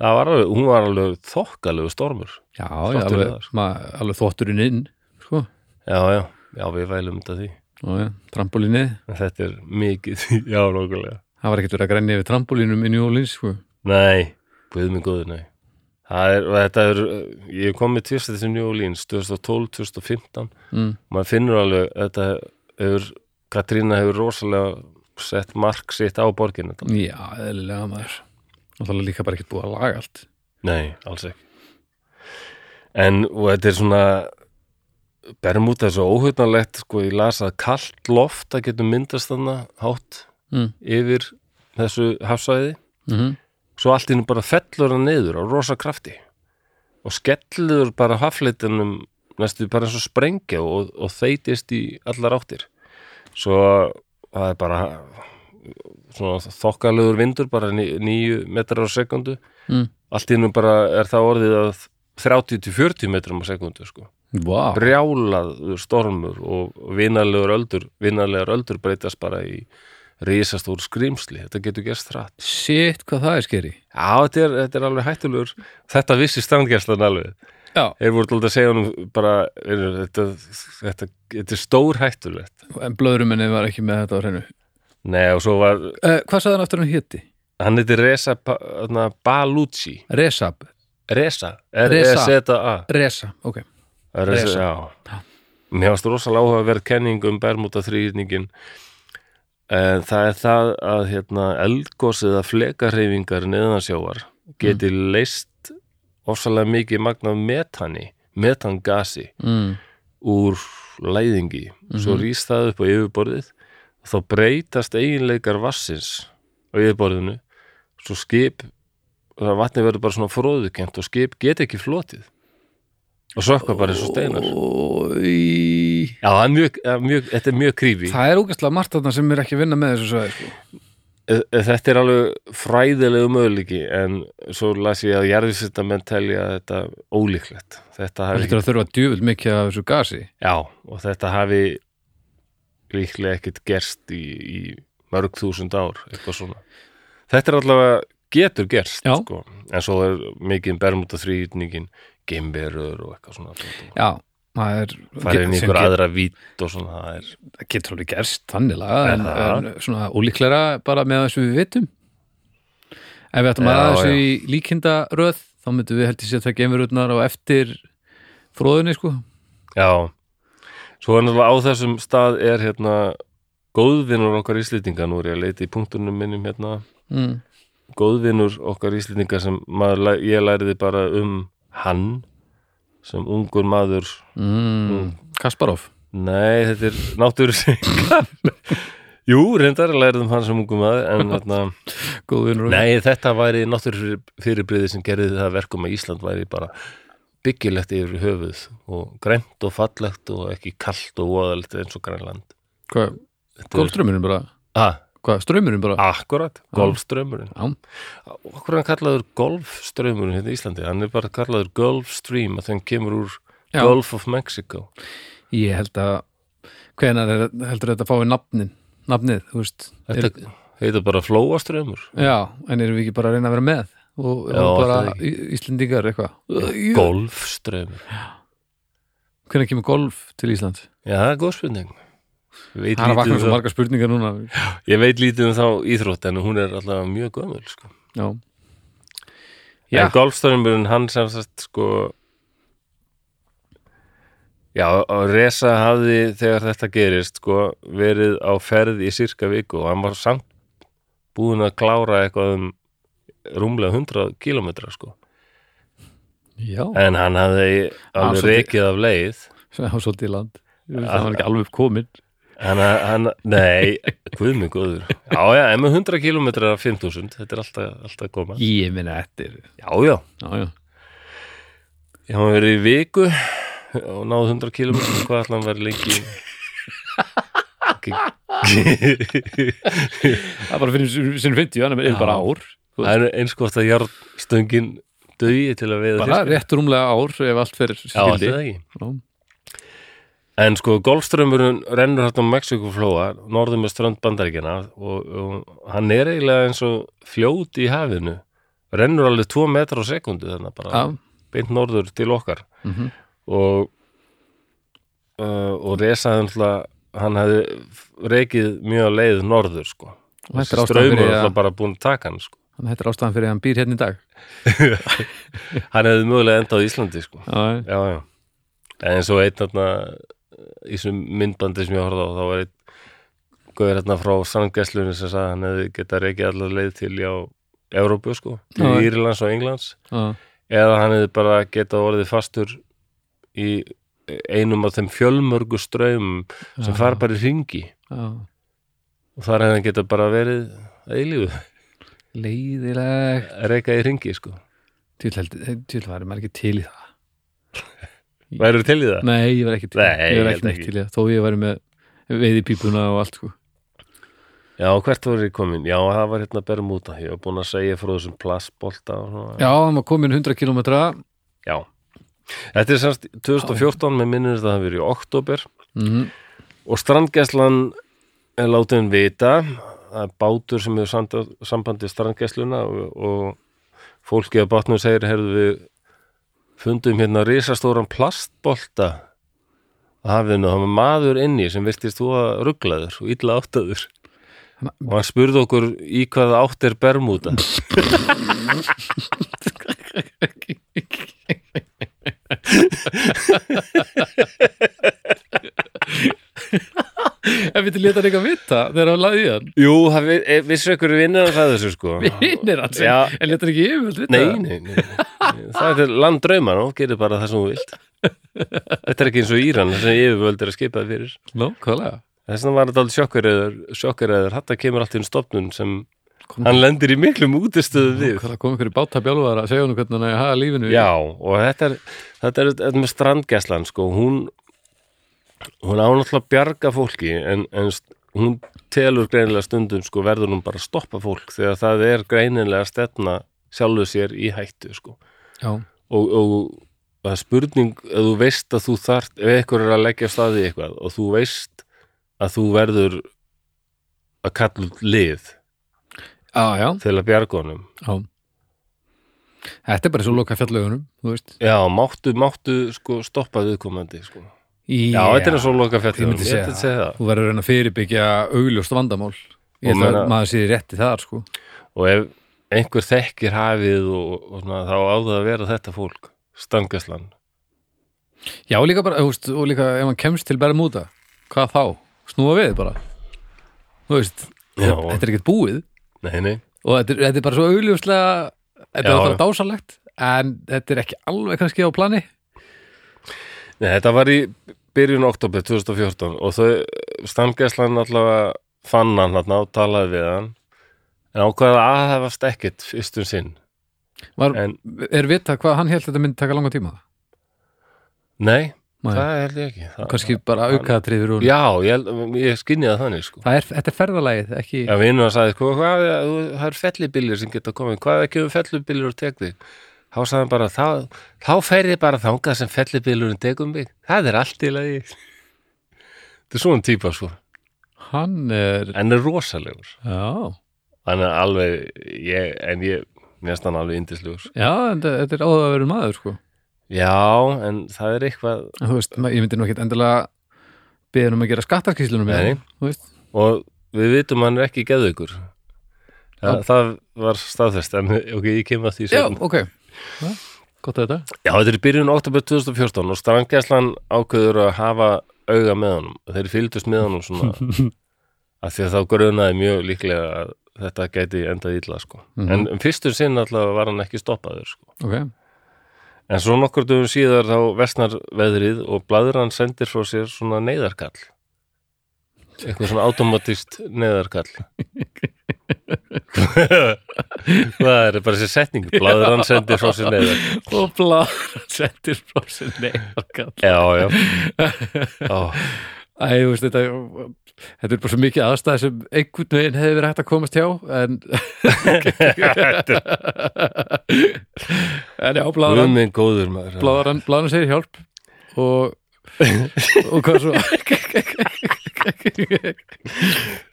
það var alveg, hún var alveg þokkalegu stormur. Já, já alveg, sko. ma, alveg þótturinn inn sko, Já, já, já, við vælum þetta því. Já, já, trampolínið en þetta er mikið, já, nokkulega það var ekkert verið að grænja yfir trampolínum í New Orleans sko. Nei, guð minn góður, nei. Er, þetta er, ég kom með tvist þessi New Orleans 2012, 2015 mm, maður finnur alveg, þetta hefur Katrína hefur rosalega sett mark sitt á borginu Já, eðlilega maður. Og það er líka bara ekkert búið að laga allt. Nei, alls ekki. En, og þetta er svona Bermuda er svo óhugnalegt sko, ég las að kalt loft það getur myndast þarna hátt mm. yfir þessu hafsvæði. Mm svo allt innum bara fellur hann niður á rosa krafti og skellur bara hafleitinum næstu bara eins og sprengja og, og þeitist í allar áttir svo það er bara svona þokkalegur vindur bara níu metrar á sekundu Mm. allt innum bara er það orðið að 30-40 metrum á sekundu sko. Vá, brjálaður stormur og vinalegur öldur vinalegar öldur breytast bara í risastór skrýmsli, þetta getur gerst hratt. Shit, hvað það er skeri. Já, þetta er, þetta er alveg hættulegur. Þetta vissi strandgæslan alveg. Já, þeir voru alltaf að segja honum bara er, þetta, þetta, þetta er stór hættulegt. En blöðruminni var ekki með þetta á hreinu. Nei, og svo var, uh, Hvað sagði hann aftur hann héti? hann heiti Reza Balucci Resab, Reza, Reza. R-E-Z-A Resa, ok. Reza, Reza. já. Mér varst rosalega áhuga að vera kenning um Bermuda þrýrningin en það er það að hérna, eldgosið að flekarreifingar neðansjávar geti leist ofsalega mikið magna metani metangasi mm. úr læðingi. Svo rýst það upp á yfirborðið þá breytast eiginleikar vassins á yfirborðinu. Svo skip vatni verður bara svona fróðukent og skip get ekki flotið og sökka bara eins og steinar. Í... Já, það er mjög, mjög, þetta er mjög krífi Það er ógæslega margt þarna sem er ekki að vinna með þessu sagði, sko. Þetta er alveg fræðilegu möguleiki en svo las ég að jarðvísindamenn telja þetta ólíklegt. Þetta hafi, að þurfa djúvill mikið af þessu gasi. Já, og þetta hafi líklega ekkit gerst í, í mörg þúsund ár eitthvað svona. Þetta er allavega getur gerst sko. en svo er mikið bermuda þrýtningin gemberur og eitthvað svona Já, það er sem ykkur get- aðra vít og svona það er Það getur alveg gerst þannig laga en, en svona ólíklega bara með þessu við vitum. Ef við ættum að ræða þessu í líkindaröð þá myndum við heldur sér það geimurutnar á eftir fróðunni sko. Já, svo er náttúrulega á þessum stað er hérna góðvinur okkar íslendinga, nú er ég að leita í punktunum minnum hérna, mm. góðvinur okkar íslendinga sem maður, ég læriði bara um hann sem ungur maður, Mm. Kasparov. Nei þetta er náttúrusingar Jú, reyndar læriði um hann sem ungur maður en Góðvinur nei þetta væri náttúrufyrirbriði sem gerði það að verkum að Ísland væri bara byggilegt yfir höfuð og grænt og fallegt og ekki kalt og voðalegt eins og grænland. Hvað, Þetta golfströmmurinn bara? Ah, Hvað, strömmurinn bara? Akkurat, Okkur er hann kallaður golfströmmurinn hérna í Íslandi. Hann er bara kallaður Gulf Stream að þeim kemur úr Já. Gulf of Mexico. Ég held að hvenær er, heldur þetta að fái nafnin? Nafnið, þú veist Þetta heitir bara flóaströmmur Já, en erum við ekki bara að reyna að vera með? Og, Já, bara það Í- Íslendingar eitthvað? Golfströmmur Hvenær kemur golf til Ísland? Já, það er góð spurning. Ég veit, Það er að vakna lítið svo um margar spurningar núna. Ég veit lítið um þá íþrótt en hún er alltaf mjög gömul sko. Já, En Já. golfströmmurinn hann sem sagt sko Já, og Resa hafði þegar þetta gerist sko verið á ferð í sirka viku og hann var samt búin að klára eitthvað um rúmlega 100 kilometra sko. Já. En hann hafði alveg rekið af leið. Það var svolítið land. Það var ekki alveg upp hann, hann nei, guð mig guður já, já, en með 100 kilometra af 5000 þetta er alltaf, alltaf að koma. Ég minna eftir já, já, Já, já. Ég hafa verið í viku og náðu 100 kilometra hvað ætla hann verið lengi Það er bara fyrir sinni 50, þannig er Já. bara ár það er eins gott að jarðstöngin dögi til að veiða Bara fisk rétt rúmlega ár ef allt fyrir já, alltaf skildi ekki. Já. En sko, golfströmmurinn rennur hægt á Mexikoflóa, norðum með strönd bandaríkjana og, og hann er eiginlega eins og fljót í hafinu. Rennur alveg 2 metrar á sekundu þannig að bara Já, beint norður til okkar. Mhm. og uh, og náttúrulega hann hefði reikið mjög leið norður sko. Þetta er bara búin að taka hann sko. Þannig að þetta er ástæðan fyrir að hann býr hérna í dag. Hann hefði mögulega endað á Íslandi sko. Já, já, já. En eins og einn þarna í þessum myndbandi sem ég horfði á þá var einn guður hérna frá sandgæslunni sem sagði hann hefði getað reikið allar leið til já, Evrópu sko, til Já. Írlands og Englands. Já, eða hann hefði bara getað orðið fastur í einum af þeim fjölmörgu ströymum sem Já. fara bara í ringi og þar hefði hann geta bara verið að eilífu, leiðileg reyka í ringi sko. til væri maður ekki til í það Værið til í það? nei, ég var ekki til, Nei, ég var ekki ekki. til í það þó ég væri með veiðipípuna og allt sko. Já, hvert voru ég komin? Já, það var hérna Bermuda, ég var búin að segja frá þessum svona. já, hann var komin 100 kilometra Já. Þetta er semst 2014, með minnir það hafi verið í oktober mm og strandgæslan er látin vita það er bátur sem hefur sanda- sambandi strandgæsluna og, og fólki á bátnum segir heyrðu við fundum hérna risastóran plastbolta að hafinu, það var maður inni sem virtist þú að rugglaður og illa áttaður. Og hann spurði okkur í hvaða átt er Bermuda ef við til leta hann eitthvað vita þegar hann laði í hann. Jú, það eh, vissu ykkur vinnir að það þessu sko. Vinnir hans, Já. en leta hann ekki yfirvöld vita Nei, nei, nei, nei. Það er land drauma og gerir bara það sem þú vilt. Þetta er ekki eins og Íran sem yfirvöld er að skipa fyrir nákvæmlega Þess vegna var þetta alveg sjokkaræður sjokkaræður, þetta kemur allt í einn stofnun sem hann lendir í miklum útistöðu við. hvað kom ykkur í bátabjálfar að segja hann hvernig hann er að hafa lífinu Já, og þetta er þetta er, þetta er með strandgæslan sko, hún hún ánáttúrulega að bjarga fólki en, en hún telur greinilega stundum sko, verður hún bara að stoppa fólk þegar það er greinilega að stefna sjálfu sér í hættu sko. Og, og það er spurning ef þú veist að þú þart ef einhver er að leggja staði eitthvað og þú veist að þú verður að kalla lið já, til að bjarga honum. Já. þetta er bara svo loka veist. Já, máttu, máttu sko stoppa viðkomandi sko. Já, þetta er svo loka ég fjallum myndi segja, að það. Þú verður að að fyrirbyggja augljóst vandamál. Ég held að maður sé rétti þar sko. Og ef einhver þekkir hafið og, og svona, þá á það að vera þetta fólk stangaslan já, líka bara, veist, og líka ef hann kemst til Bermuda, hvað þá? snúa við bara. Þú veist, Já. þetta er ekkert búið. Nei, nei, og þetta er, þetta er bara svo augljóslega þetta er bara dásalegt en þetta er ekki alveg kannski á plani nei, þetta var í byrjun oktober 2014 og þau, stangaslan allavega fann hann hann og talaði við hann. En ákvaða aðhefast ekkert fyrstum sinn. Var, en er vita hvað hann held þetta myndi taka langa tíma? Nei, Nei. það held ég ekki. Það, kannski bara aukaðatrið fyrir hún já, ég, ég skinni það þannig sko. Það er, þetta er ferðalagið, ekki Já, vinnur að sagði, sko, hvað, þú- það eru fellibiljur sem geta komið, hvað ekki um fellibiljur og tek þig? Þá hann bara, þá, þá fer ég bara þangað sem fellibiljurinn tekum mig. Það er allt í lagi. Þetta er svona típa, sko. hann er, En er rosalegur. já Hann er alveg, ég, en ég, hann alveg indislegur. já, en þetta er áhugaverður maður sko Já, en það er eitthvað, veist, ég myndi nú ekkert endilega beðin um að gera hann, veist og við vitum hann er ekki geðugur. Það, það var staðfest, en ok, ég kem að því já, ok, gott að þetta Já, þetta er byrjun oktober 2014 og strandgæslan ákveður að hafa auga með honum. Þeir fylgdust með honum svona að því að þá grunaði mjög líklega að þetta gæti endað illa sko. Mhm. En um fyrstur sinn allavega var hann ekki stoppaður sko. ok, En svo nokkur dögum síðar þá vestnar veðrið og bladur hann sendir frá sér svona neyðarkall. Eitthvað svona automatist neyðarkall. Hvað er bara þessi setning? Bladur hann sendir frá sér neyðarkall. og bláður settir frá sér neyðarkall Já, já. Ó, Æ, veist, þetta, þetta er bara svo mikið aðstæð sem einhvern veginn hefði verið hægt að komast hjá en en já, maður. bláðarann, bláðarann segir hjálp og og hvað svo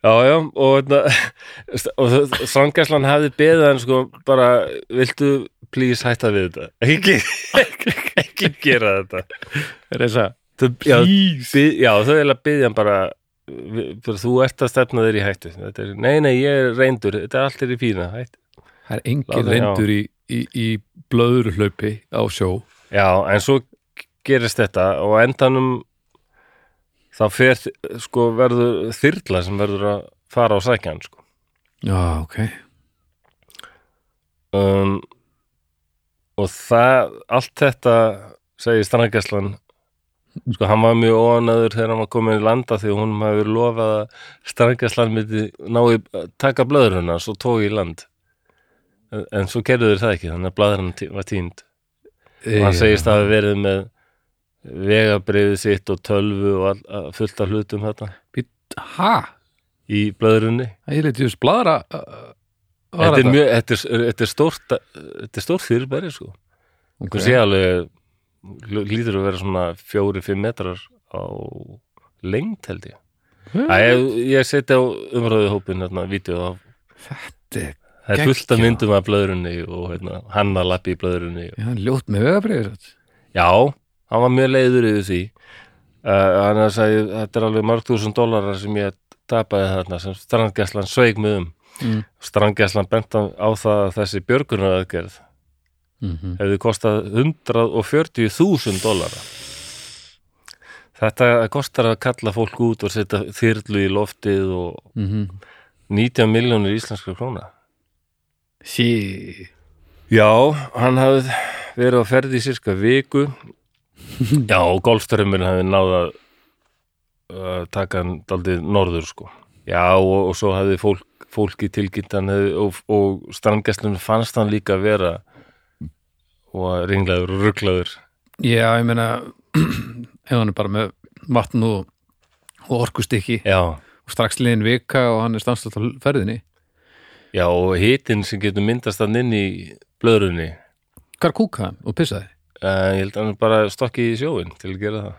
Já, já, og, hérna, og Strandgæslan hefði beðið hann sko bara, viltu please hætta við þetta? Ekki, ekki, ekki gera þetta. að Þau, já, já, þau eiginlega byðja hann bara, þú ert að stefna þér í hættu. Er, nei, nei, ég er reyndur, þetta er allt er í fína, hættu. það er engin reyndur í, í, í blöðurhlaupi á sjó Já, en svo gerist þetta og endanum þá fer, sko, verður þyrla sem verður að fara á sækjan, sko. já, ok. Um, og það allt þetta segir strandgæslan sko hann var mjög óanaður þegar hann var komin í landa því hún hefur lofað að strangaslan myndi nái taka blöður hennar svo tói í land. En, en svo gerðu þeir það ekki þannig að blæður hann var tínd og hann segist að hafa verið með vegabriðið sitt og tölvu og all, fullt af hlutum þetta Ha? í blöðrunni. Það er eitthvað bladra þetta er mjög, þetta er, þetta er stórt þetta er stórt fyrirbæri sko. Ok. þú sé alveg lítur að vera svona fjóri-fimm metrar á lengt held ég. Æ, ég, ég seti á umröðu hópin hérna, vídeo af Þetta er það er fullt af myndum af blöðrunni og hérna, hann að lappi í blöðrunni. Já, hann ljótt með vegabrið já, hann var mjög leiður yfir því uh, hann að segja þetta er alveg marg þúsund dólarar sem ég tapaði þarna sem strandgæslan sveik mig um mm. strandgæslan bent á það að þessi björgunaraðgerð mm -hmm. hefði kostað 140.000 dólara þetta kostar að kalla fólk út og setja þyrlu í loftið og mm -hmm. 19 miljónir íslenskar króna Sí Já, hann hafði verið á ferði í sirka viku Já, og golfströmmurinn hafði náð að taka hann daldið norður sko. Já, og, og svo hafði fólk, fólki hefði, og, og strandgæslunum fannst hann líka vera og ringlaður og rugglaður Já, ég meina ef hann bara með vatn og, og orkustykki og strax liðin vika og hann er stanslast á ferðinni. Já, og hitinn sem getur myndast hann inn í blöðrunni. Hvar kúka hann og pissaði? Uh, Ég held að hann bara stokki í sjóin til að gera það.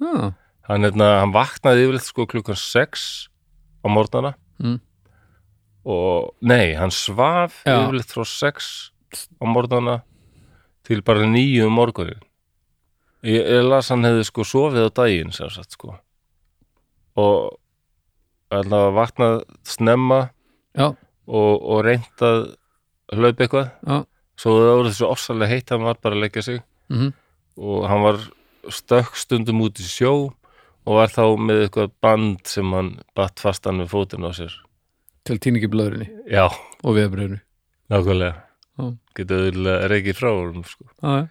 Já, Hann, hérna, hann vaknaði yfirleitt sko klukkan 6 á morgnana. Mm. og nei, hann svaf Já. yfirleitt frá 6 á morgnana til bara 9 um morgunin ég, ég las hann hefði sko sofið á daginn sem sagt sko. Og allavega vaknað snemma já, og, og reynt að hlaupa eitthvað. Já svo það voru þessu ofsalega heitt hann var bara að leggja sig. Mm og hann var stökk stundum út í sjó og var þá með eitthvað band sem hann batt fastan við fótinn á sér. Til tíningi blöðurinni já, og vegabröðinu nákvæmlega. Já. getur auðvitað reykið frá honum sko. Já, já.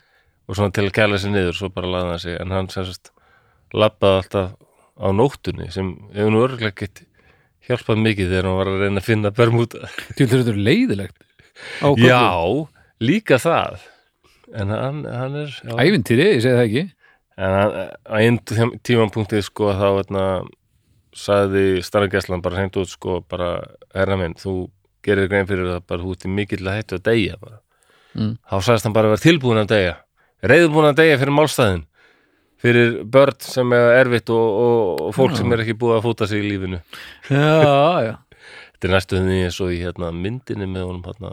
Og svona til að kæla sig niður svo bara laða hann sig. En hann sem sagt labbaði alltaf á nóttunni sem hefur nú örgulega gett hjálpað mikið þegar hann var að reyna að finna bermúta Til þetta er leiðilegt? Á köflum. já, líka það. En hann, hann er Ævintýri, ég segi það ekki. En hann, á einn tímapunktið sko þá hérna sagði starfgæslan bara hreint út sko bara, herra minn, þú gerir grein fyrir það bara í mikill að hættu að deyja. Mm. Þá sagðist hann bara að vera tilbúin að deyja. Reyðbúin að deyja fyrir málstæðin fyrir börn sem er erfitt og, og, og fólk Já. sem er ekki búið að fóta sig í lífinu. Já, já. Þetta er næstu því eins og í hérna, myndinni með honum hérna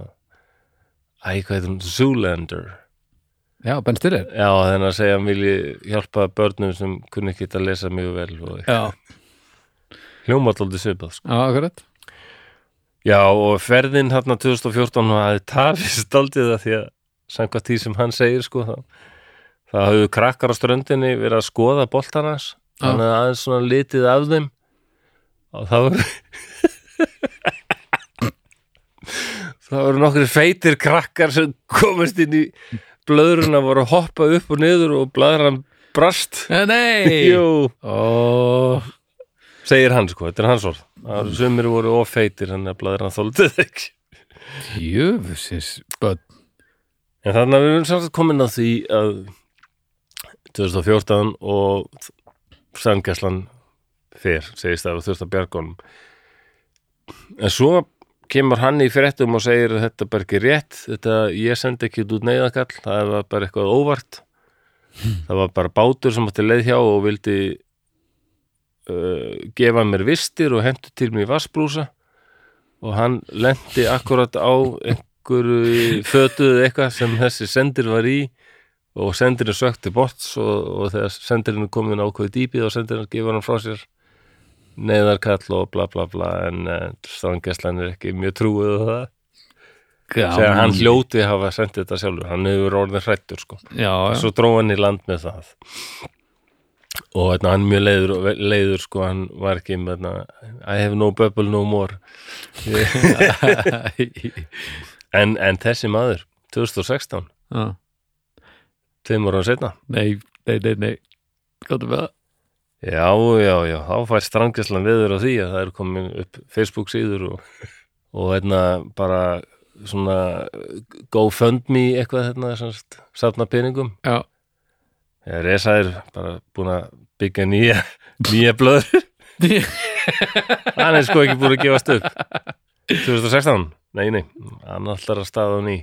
Æ, hvað hún? Zoolander. Já, Ben Stiller. Já, þannig að segja að hann vilji hjálpa börnum sem kunni ekki að lesa mjög vel og Já, hljómaðaldi svipað sko. já, akkurat. Já, og ferðin hérna 2014 hafði tafist aldrei það því að samkvæmt því sem hann segir sko þá, það hafðu krakkar á ströndinni verið að skoða boltarnas þannig að aðeins svona litið af þeim og það voru það voru nokkri feitir krakkar sem komast inn í blöðruna voru að hoppa upp og niður og bladran brast. Eh, Nei. Jú, Ó, segir hann sko, þetta er hans orð. Að sumir voru ofeitir þannig að bladran þóldið ekki. Jöfusins börn. En þannig að við erum samt komin að því að 2014 og Sandgæslan fer, segist það og þurft að bjargunum. En svo kemur hann í fréttum og segir að þetta bara ekki rétt, þetta ég sendi ekki út neyðakall, það var bara eitthvað óvart. Það var bara bátur sem átti leið hjá og vildi uh, gefa mér vistir og hendur til mér vassbrúsa og hann lendi akkurat á einhverju fötuðu eitthvað sem þessi sendir var í og sendirinn sökti bots og, og þegar sendirinn er komin ákveði dýpið og sendirinn gefur hann frá sér neðarkall og bla bla bla en uh, strangeslan er ekki mjög trúið á það. Þegar hann hljóti hafa sendið þetta sjálfur hann hefur orðin hrættur sko. Já, já. Svo dró hann í land með það. Og hérna, hann er mjög leiður, leiður sko, hann var ekki með hérna, I have no bubble no more. En, en þessi maður 2016, Já. tveim ára setna Nei, nei, nei, nei. Gáttu með það Já, já, já, þá fær strangislan viður á því að það er komin upp Facebook síður og, og hérna bara svona GoFundMe eitthvað hérna semst, safna peningum. Já, Já, Resa er bara búin að byggja nýja, nýja blöður. Hann er sko ekki búin að gefast upp. 2016, nei, nei. Hann allar að staða á ný.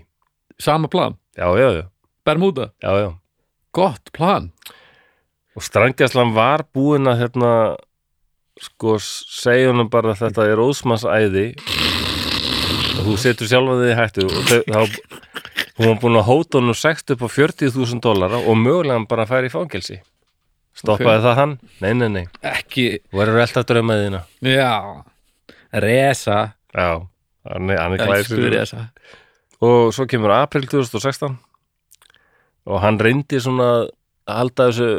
Sama plan? Já, já, já, Bermuda, já, já. Gott plan og Strangjaslan var búin að hérna sko segja honum bara að þetta er ósmansæði og þú setur sjálfan þig í hættu og þau, þá hún var búin að hóta honum 60 upp á 40.000 dólara og mögulega bara færi í fangelsi. Stoppaði það hann? Nei, nei, nei, Ekki, verður alltaf draumaði þína. Já. Resa Já, hann er, Resa og svo kemur april 2016 og hann reyndi svona að halda þessu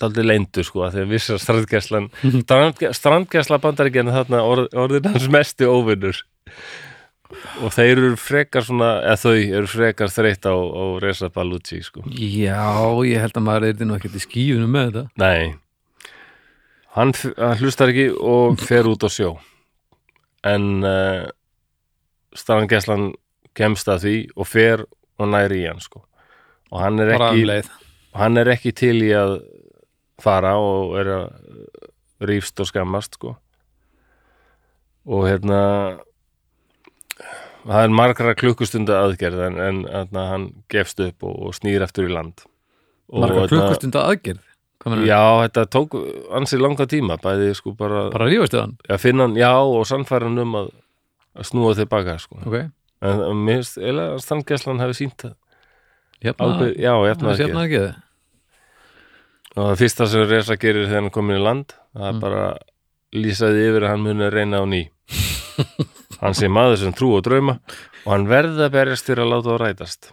daldið leyndu sko að því að vissar strandgæslan strandgæsla bandaríkjana þarna orð, orðin hans mestu óvinnur. Og þeir eru frekar svona eða þau eru frekar þreytt á, á Reza Balucci sko. Já, ég held að maður er nú ekkert í skífunum með þetta. Nei. Hann, hlustar ekki og fer út á sjó. En uh, strandgæslan kemst að því og fer og næri í hann sko. Og hann er um ekki hann er ekki til í að fara og er að rífst og skammast sko. Og hérna það er margra klukkustunda aðgerð en, en hérna, hann gefst upp og, og snýr eftir í land. Og Marga hérna- klukkustunda aðgerð? Já, þetta tók ansi langa tíma bæði sko bara, Bara að finna hann, já og sannfæra hann um að, að snúa tilbaka sko. Ok, en mér finnst eiginlega að standgæslan hefði sínt það ákveð, já, ekki þið og það fyrsta sem Reza gerir þegar hann komin í land það er Mm. bara lýsaði yfir að hann muni að reyna á ný. Hann sé maður sem trú og drauma og hann verði að berjast fyrir að láta á rætast.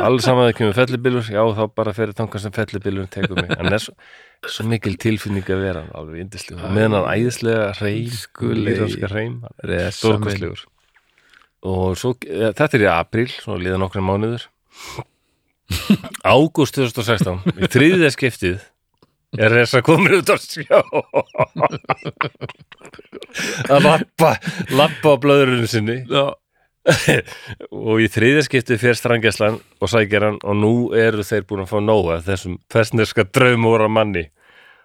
Alls saman það kemur fellibillur já þá bara fyrir tangar sem fellibillur tekur mig. Hann er svo, svo mikil tilfinning að vera alveg yndislegur. Meðan hann æðislega reym stórkostlegur. Og svo, ja, þetta er í apríl svo liða nokkra mánuður ágúst 2016 í þriðja skiptið er þess að komin út á sjó. Að lappa lappa á blöðurinn sinni. Og í þriðja skiptið fyrir strangeslan og sækir hann og nú eru þeir búin að fá nóga þessum fersneska draumóra manni.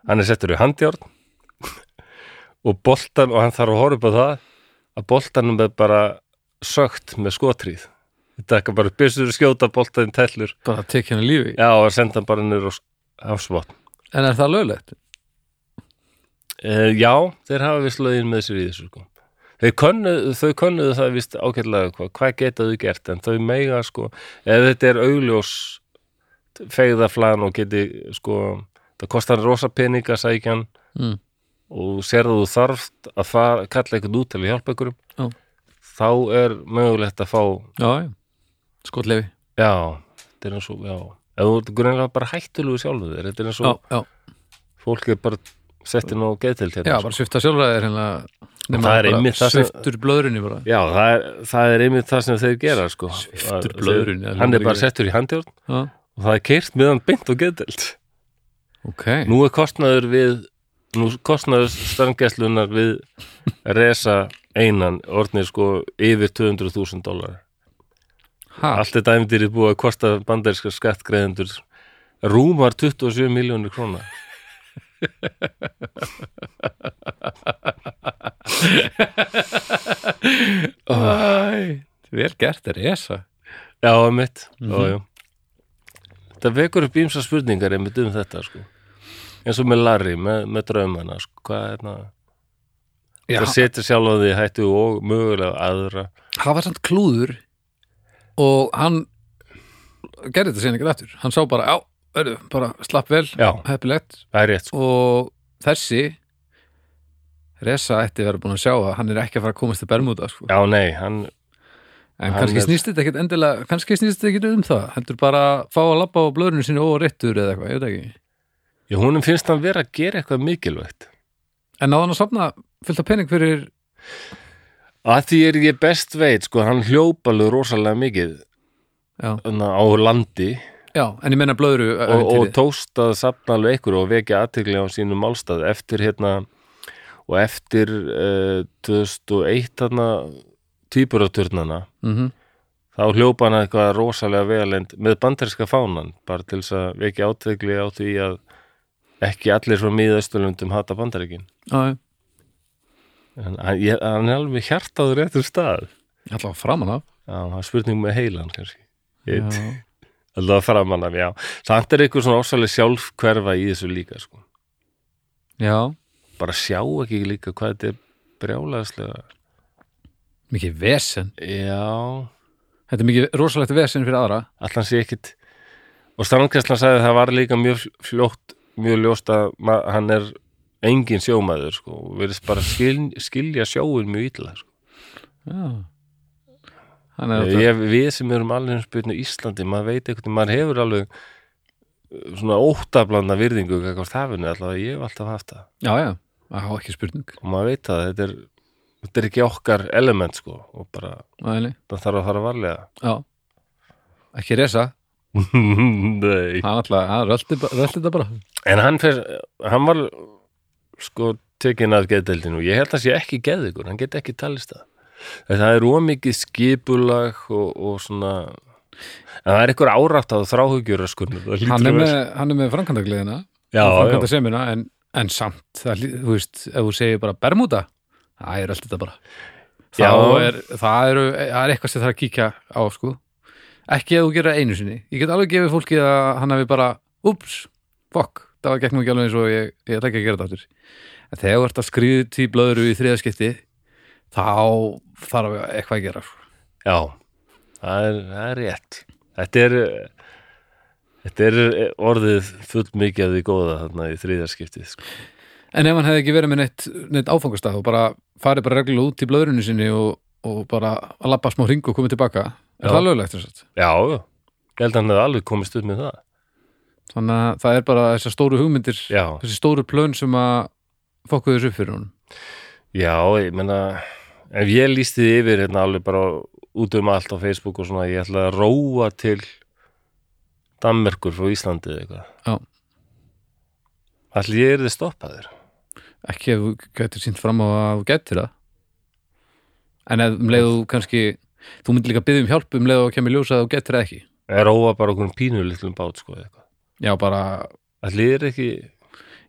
Hann er settur í handjárn og boltan og hann þarf að horfa upp á það að boltanum er bara sögt með skotrýð þetta er ekki bara byssur skjóta boltan tellur bara tekja hann í lífi já og senda hann bara niður á hafsvotn En er það löglegt? Uh, já, þeir hafa vist lögin með sér í þessu sko. Þeir könnuðu, þau könnuðu það vist ágætlega hvað, hvað geta þau gert en þau meiga sko, ef þetta er augljós fegðaflan og geti sko, það kostar rosa pening að sækja hann Mm. og að þú þarft að fara, kalla eitthvað út til að hjálpa ykkurum Já. þá er mögulegt að fá Já, já, skotlefi já, þetta er eins og já, ef þú ert grunlega bara hættulugu sjálfu þér, þetta er eins Já, og já, fólk er bara sett inn á geðtild já, hérna, sko. bara svifta sjálfræðir hérna, það er einmitt það sem- sviftur blöðrunni bara. Já, það er, það er einmitt það sem þeir gera sko. Sviptur Að- blöðrunni, Hann er bara ekki- settur í handjórn Já, og það er keirt meðan beint og geðdelt ok. Nú er kostnaður við nú kostnaður strangeslunar við resa einan orðnir sko yfir 200.000 dólar ha, Allt þetta æfndir er búið að kosta bandaríska skattgreðendur rúmar 27 miljónir króna. Æ, Vel gert er esa Já, mitt mm já. Það vekur upp ímsa spurningar einmitt um þetta sko. eins og með Larry, með, með draumana sko. hvað er það? Það setur sjálf á því hættu og mögulega aðra? Það var samt klúður og hann gerði þetta síðan ekki aftur. Hann sá bara, já, verðu, bara slapp vel heppilegt. Sko. og þessi Resa ætti verið búin að sjá að hann er ekki að fara að komast til Bermuda sko. já, nei, hann, en hann kannski er- snýst þetta ekkit endilega kannski snýst þetta ekkit um það. Heldur bara að fá að labba á blöðurinu sinni og réttur eða eitthvað, ég veit ekki. Já, húnum finnst hann vera að gera eitthvað mikilvægt. En náðan að safna fullt af pening fyrir að því er ég best veit, sko, hann hljópa alveg rosalega mikið já, á landi. Já, en ég menna blöðru og, og tókst að sapna alveg ykkur og vekja aðtegli á sínum málstað. Eftir hérna og eftir uh, 2001 þarna tvíburaturnana mm þá hljópa hann eitthvað rosalega vegalend með banderska fánan bara til þess að vekja átegli á því að ekki allir frá miðausturlundum hata bandaríkin. Já, en hann, ég, hann er alveg hjartaður réttur stað. Alltaf framan af? Já, spurning með heilan kannski. Alltaf framan af, já. Það er eitthvað svona ósalega sjálfkverfa í þessu líka sko. já, bara sjá ekki líka hvað þetta er brjálæðslega mikið vesen. Já, þetta er mikið rosalegt vesen fyrir aðra. Allan sé ekkit og strandkesslan sagði að það var líka mjög fljótt mjög ljóst að hann er engin sjómaður sko, og verðist bara skil, skilja sjóin mjög illa sko. ég, við sem erum alveg spyrnu í Íslandi, maður veit eitthvað maður hefur alveg uh, svona óttablanda virðingu hvað hafinu allavega, ég hef alltaf haft það. Já, já, það er ekki spurning. Og maður veit að þetta er þetta er ekki okkar element sko. Og bara, Æli. það þarf að fara varlega. Já, ekki resa. Nei. Hann alltaf, hann röldi þetta bara. En hann, fer, hann var sko tekinn af geðdeldinu og ég held að það sé ekki geðugur, hann get ekki talist það. Það er ómikið skipulag og, og svona en það er eitthvað árætt að þráhugjur hann er með, hann er með framkvæmdagliðina framkvæmdasemina en, en samt, það, þú veist ef þú segir bara Bermuda það er allt þetta bara. Þá Já. er, það, eru, er eitthvað sem það að kíkja á sko. Ekki ef þú gerir það einu sinni. Ég get alveg gefið fólki að hann hafi bara ups, fokk, það var gegnum ekki alveg eins og ég, ég ætla ekki að gera þetta aftur en þegar þú ert að skriða blöðru í þriðaskipti þá þarf eitthvað að gera sko. já það, er, það er rétt. Þetta er þetta er orðið full mikið af því góða þarna í þriðarskiptið. Sko. En ef hann hefði ekki verið með neitt, neitt áfangastað og bara farið bara reglulega út í blöðrunni sinni og, og bara að labba smá hring og komið tilbaka er Já. það löglegt þess að já. Ég held að hann hefði alveg komist upp með það. Þannig að það er bara þessar stóru hugmyndir þessi stóru plön sem að fokkuðu þessu upp fyrir hún Já, ég menna ef ég lísti því yfir hérna alveg bara út um allt á Facebook og svona ég ætla að róa til Danmerkur frá Íslandi eða eitthvað. Já. Allir ég er þið stoppaður ekki ef þú getur sínt fram á að þú getur það. En ef um leiðu kannski þú myndir líka byggja um hjálp um leiðu að kemur ljósa að þú getur það ekki. Róa bara okkur pínu litlum bát sko eitthvað já bara, Allir er ekki?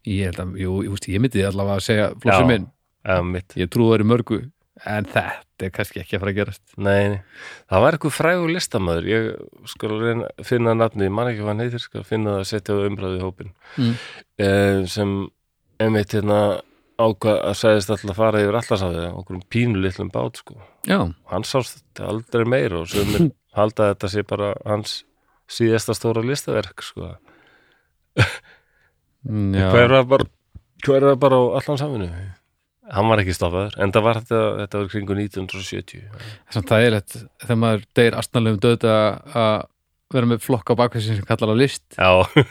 Ég held að jú, ég, ég myndi allavega að segja flósum minn, mitt. Ég trú það eru mörgu en þetta er kannski ekki að fara að gerast. Nei, nei. það var eitthvað frægur listamæður ég skal reyna að finna nafni ég man ekki hvað hann heitir, skal finna það að setja á umræðu í hópin Mm. eh, sem einmitt hérna ákvað að segðist alltaf að fara yfir allarsafið okkur um pínu litlum bát sko. Já, hann sást aldrei meir og sem halda að þetta sé bara hans síðasta stóra listaverk sko. Mm, hver var bara hver var bara á allan saminu hann var ekki stoppaður, en það var þetta, þetta var kringu 1970 Samt það er þetta, þegar maður deyr astnalegum döð að vera með flokk á bakvæsin sem kallar á list.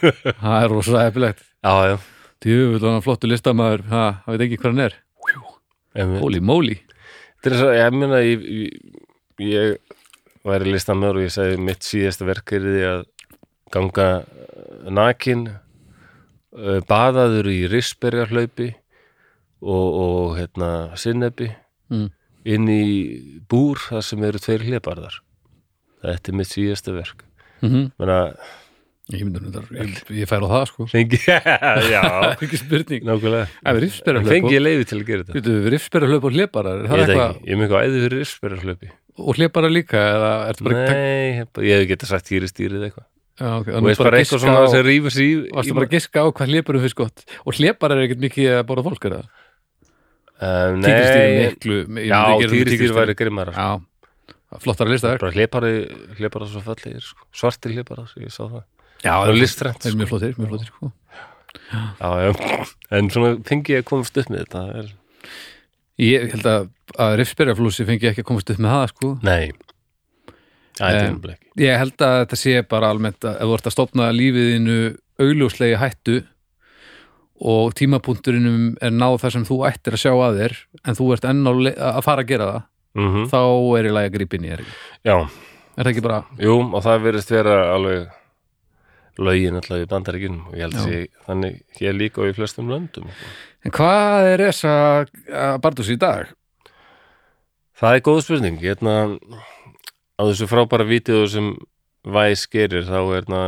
Það er rosa efilegt já, já. Djöfull hann flottu listamaður, ha, það veit ekki hvað hann er. Holy moly. Svo, ég meina ég, ég, ég væri listamör og ég segi mitt síðasta verk er því að ganga eh, nakin eh, baðaður í risberjarhlaupi og, og hérna sinnebi mm. inn í búr þar sem eru tveir hleparðar þetta er mitt síðasta verk. Mm Menna, ég þetta, ég, ég fær á það sko. Fengi, já, ekki spurning. Fengi ég leiði til að gera þetta? Við rifsperra hlaup og hleparar, er ég er með eitthvað æði fyrir risberjarhlaupi og hleparar líka að nei, ég hef getað sagt hýri stýrið eitthvað já, okay, og veist bara eitthvað svona sem rýfur sér í varstu bara að giska á hvað hleparum finnst gott og hleparar er ekkert mikið að borða fólk er það Uh, nei, miklu já, það týristýr væri grimmara sko. já, flottara listaverk bara hlepari, hlepara svo fallegir sko. svartir hlepara, ég sá það já, það er listrænt eru sko. mjög flottir, mjög flottir sko. já, já. en svona fengi ég að komast upp með þetta það er... ég held að, að rifsperraflúsi fengi ekki að komast upp með það sko. nei það er um, ég held að þetta sé bara almennt að ef þú ert að stopna lífiðinu augljóslegi hættu og tímapunkturinnum er náð þar sem þú ættir að sjá að þér en þú ert enn á le- að fara að gera það mm þá er í lagi að grípa inn í er, ekki? já, er það ekki bara jú, og það verðist vera alveg lögin alltaf í bandaríkjunum og ég held að þannig hér líka og í flestum löndum. En hvað er þessa Bardus í dag? Það er góð spurning. Hérna, á þessu frábæra vídeo sem Væs gerir þá er hérna,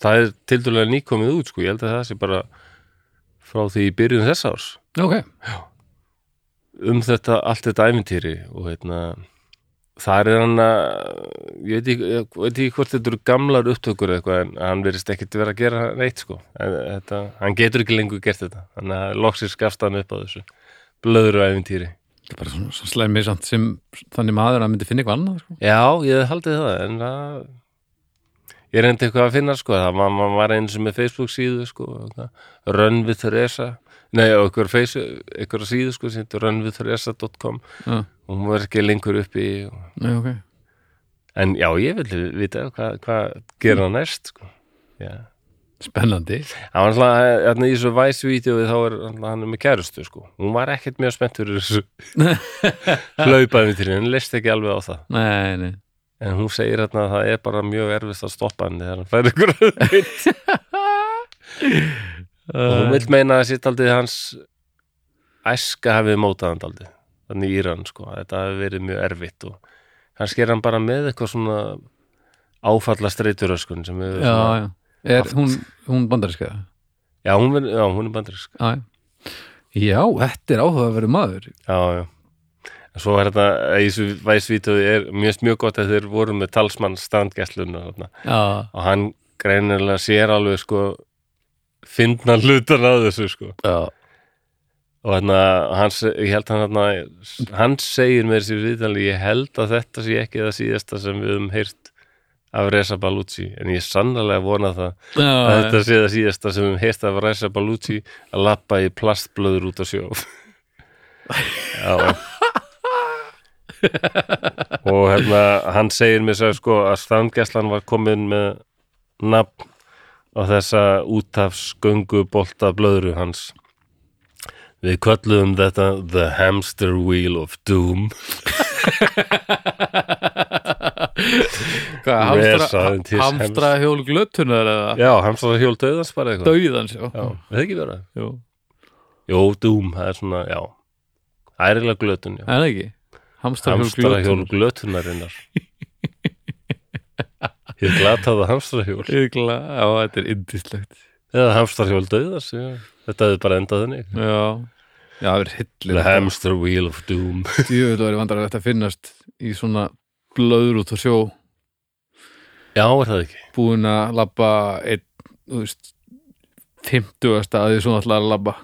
það er tildurlega nýkomið út sko, ég held að það sé bara frá því í byrjun þess árs. Ok, um þetta, allt þetta æfintýri og hérna þar er hann að ég veit ekki, ég veit ekki hvort þetta eru gamlar upptökur eitthvað en hann verðist ekkit vera að gera neitt sko. En þetta, hann getur ekki lengur gert þetta. Þannig að loksir skafst hann upp á þessu blöðru æfintýri það er bara svona, svona slæmi samt sem þannig maður að myndi finna eitthvað annað sko. Já, ég hef haldið það en það ég reyndi eitthvað að finna sko það var, var eins og með Facebook síðu sko Run with Theresa nei, face, eitthvað síðu sko runwiththeresa.com Já, og hún var ekki lengur uppi og, nei, ok. En já, ég vil vita hvað hva gera næst sko. Já Spennandi hann var alltaf, hérna í þessu væsvídeói þá er hann er með kærustu sko hún var ekkert mjög spennt fyrir þessu hlaupaði til henni, hann leist ekki alveg á það Nei, nei En hún segir hérna að það er bara mjög erfist að stoppa hann þegar hann fær ykkur auðvitað. og hún vil meina að sitt aldrei hans æska hafið mótað hann aldrei. Þannig í Íran, sko. Þetta hafi verið mjög erfitt og kannski er hann bara með eitthvað svona áfalla streyturöskun sem við Er hún, hún bandariska? já, hún, er- já, hún er bandarisk. Já, já þetta er áhuga að vera maður Já, já. Svo er þetta, í þessu væsvítuði er mjög, mjög gott að þeir voru með talsmann standgæsluna þarna. Já, og hann greinilega sér alveg sko finna hlutan að þessu sko já og hann, hans, ég held hann hann, hann segir mér sér viðtali ég held að þetta sé ekki það síðasta sem við höfum heyrt af Reza Balucci en ég sannlega vona það að Já, þetta sé það síðasta sem við heyrt af Reza Balucci að lappa í plastblöður út á sjó. Já og hérna hann segir mér sér sko að strandgæslan var komin með nafn á þessa útafsgöngu bolta blöðru hans. Við kölluðum þetta The Hamster Wheel of Doom Hvað, hamstra, hamstra hjól glötunar eða? Já, hamstra hjól döðans bara eitthvað. Dauðans, já, já, við ekki vera Jú. Jó, Doom, það er svona, já. Það er eiginlega glötun, já. En ekki, hamstra hjól Hamstra hjól glötunar. glötunarinnar. Ég glataði hamstra hjól Ykla, já, þetta er indislegt Eða hamstra hjól döðas, já. Þetta hefði bara endað þannig. Já, já, það er The hillir hamster wheel of doom. Djöfull var ég vandrar að þetta finnast í svona blöður út á sjó. Já, er það ekki? Búin að labba einn, þú veist 50 staði svona alltaf að labba.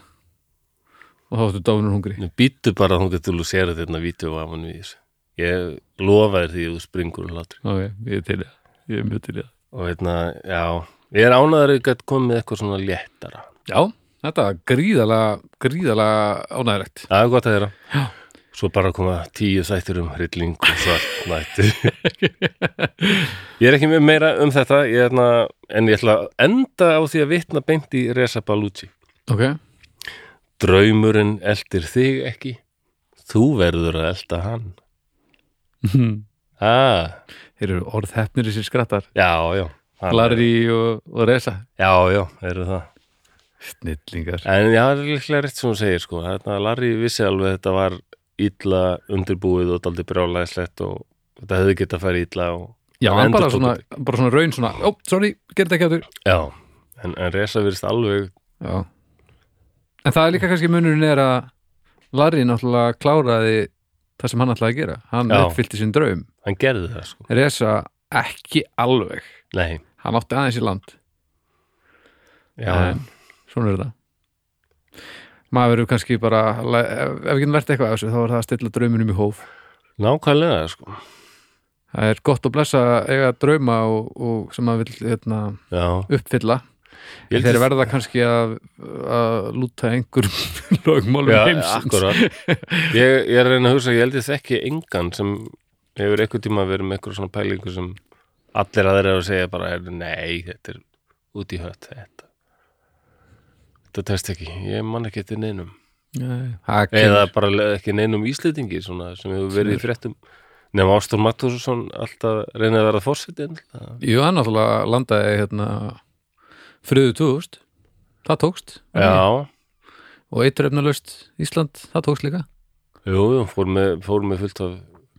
Og þá áttu dáinur hungri. Býttu bara að þú getur þú sér þetta vídeo af hann við þessu. Ég lofa þér því að þú springur og látur Ok, ég er til það, ég er mjög til það. Og hérna, já Ég er ánæður að ég gæti komið eitthvað svona léttara. Já, þetta er gríðalega gríðalega ánægilegt Það er gott að þeirra Já. Svo bara koma tíu þættir um hrylling og svart nætti Ég er ekki meira um þetta ég, ætla, En ég ætla að enda á því að vitna beint í Reza Balucci Ok, Draumurinn eldir þig ekki Þú verður að elda hann. Ah, þeir eru orðheppnir í sér skrattar. Já, já. Larry og, og Reza. Já, já, þeir eru það Snillingar. En já, það er líklega rétt sem hún segir sko. Þetta, Larry vissi alveg að þetta var illa undirbúið og daldi brjálæðislegt og þetta hefði getað að illa og Já, Hann hann bara svona, bara svona raun svona, ó, sorry, gerði þetta ekki áttur Já, en, en Resa virðist alveg Já. En það er líka kannski munurinn er að Larry náttúrulega kláraði það sem hann ætlaði að gera. Hann Já. uppfyllti sinn draum. Hann gerði það sko. Reza ekki alveg. Nei, Hann átti aðeins í land. Já, En svona er þetta Maður verður kannski bara ef ekki verðt eitthvað af þessu þá er það að stilla drauminum í hóf. Nákvæmlega sko. Það er gott að blessa eiga drauma og, og sem maður vil hérna, Já, uppfylla. Þeir að- verða kannski að, að lúta einhver lögmálum Já, heimsins. akkurat. Ég, ég er að reyna að hugsa, ég held ég þekki engan sem hefur eitthvað tíma verið með eitthvað svona pælingu sem allir aðrir eru að segja bara, er, nei, þetta er út í hött þetta þetta test ekki, ég man ekki eftir neinum. Nei, það eða bara ekki neinum íslendingi svona, sem hefur verið í fréttum. Nefn Ástór Mattússon alltaf reynið að vera fórsetin Jú, hann náttúrulega landaði hérna Friðu 2000, það tókst. Já, og eiturefnalaust Ísland, það tókst líka. Jú, jú, fór með, fór með fullt af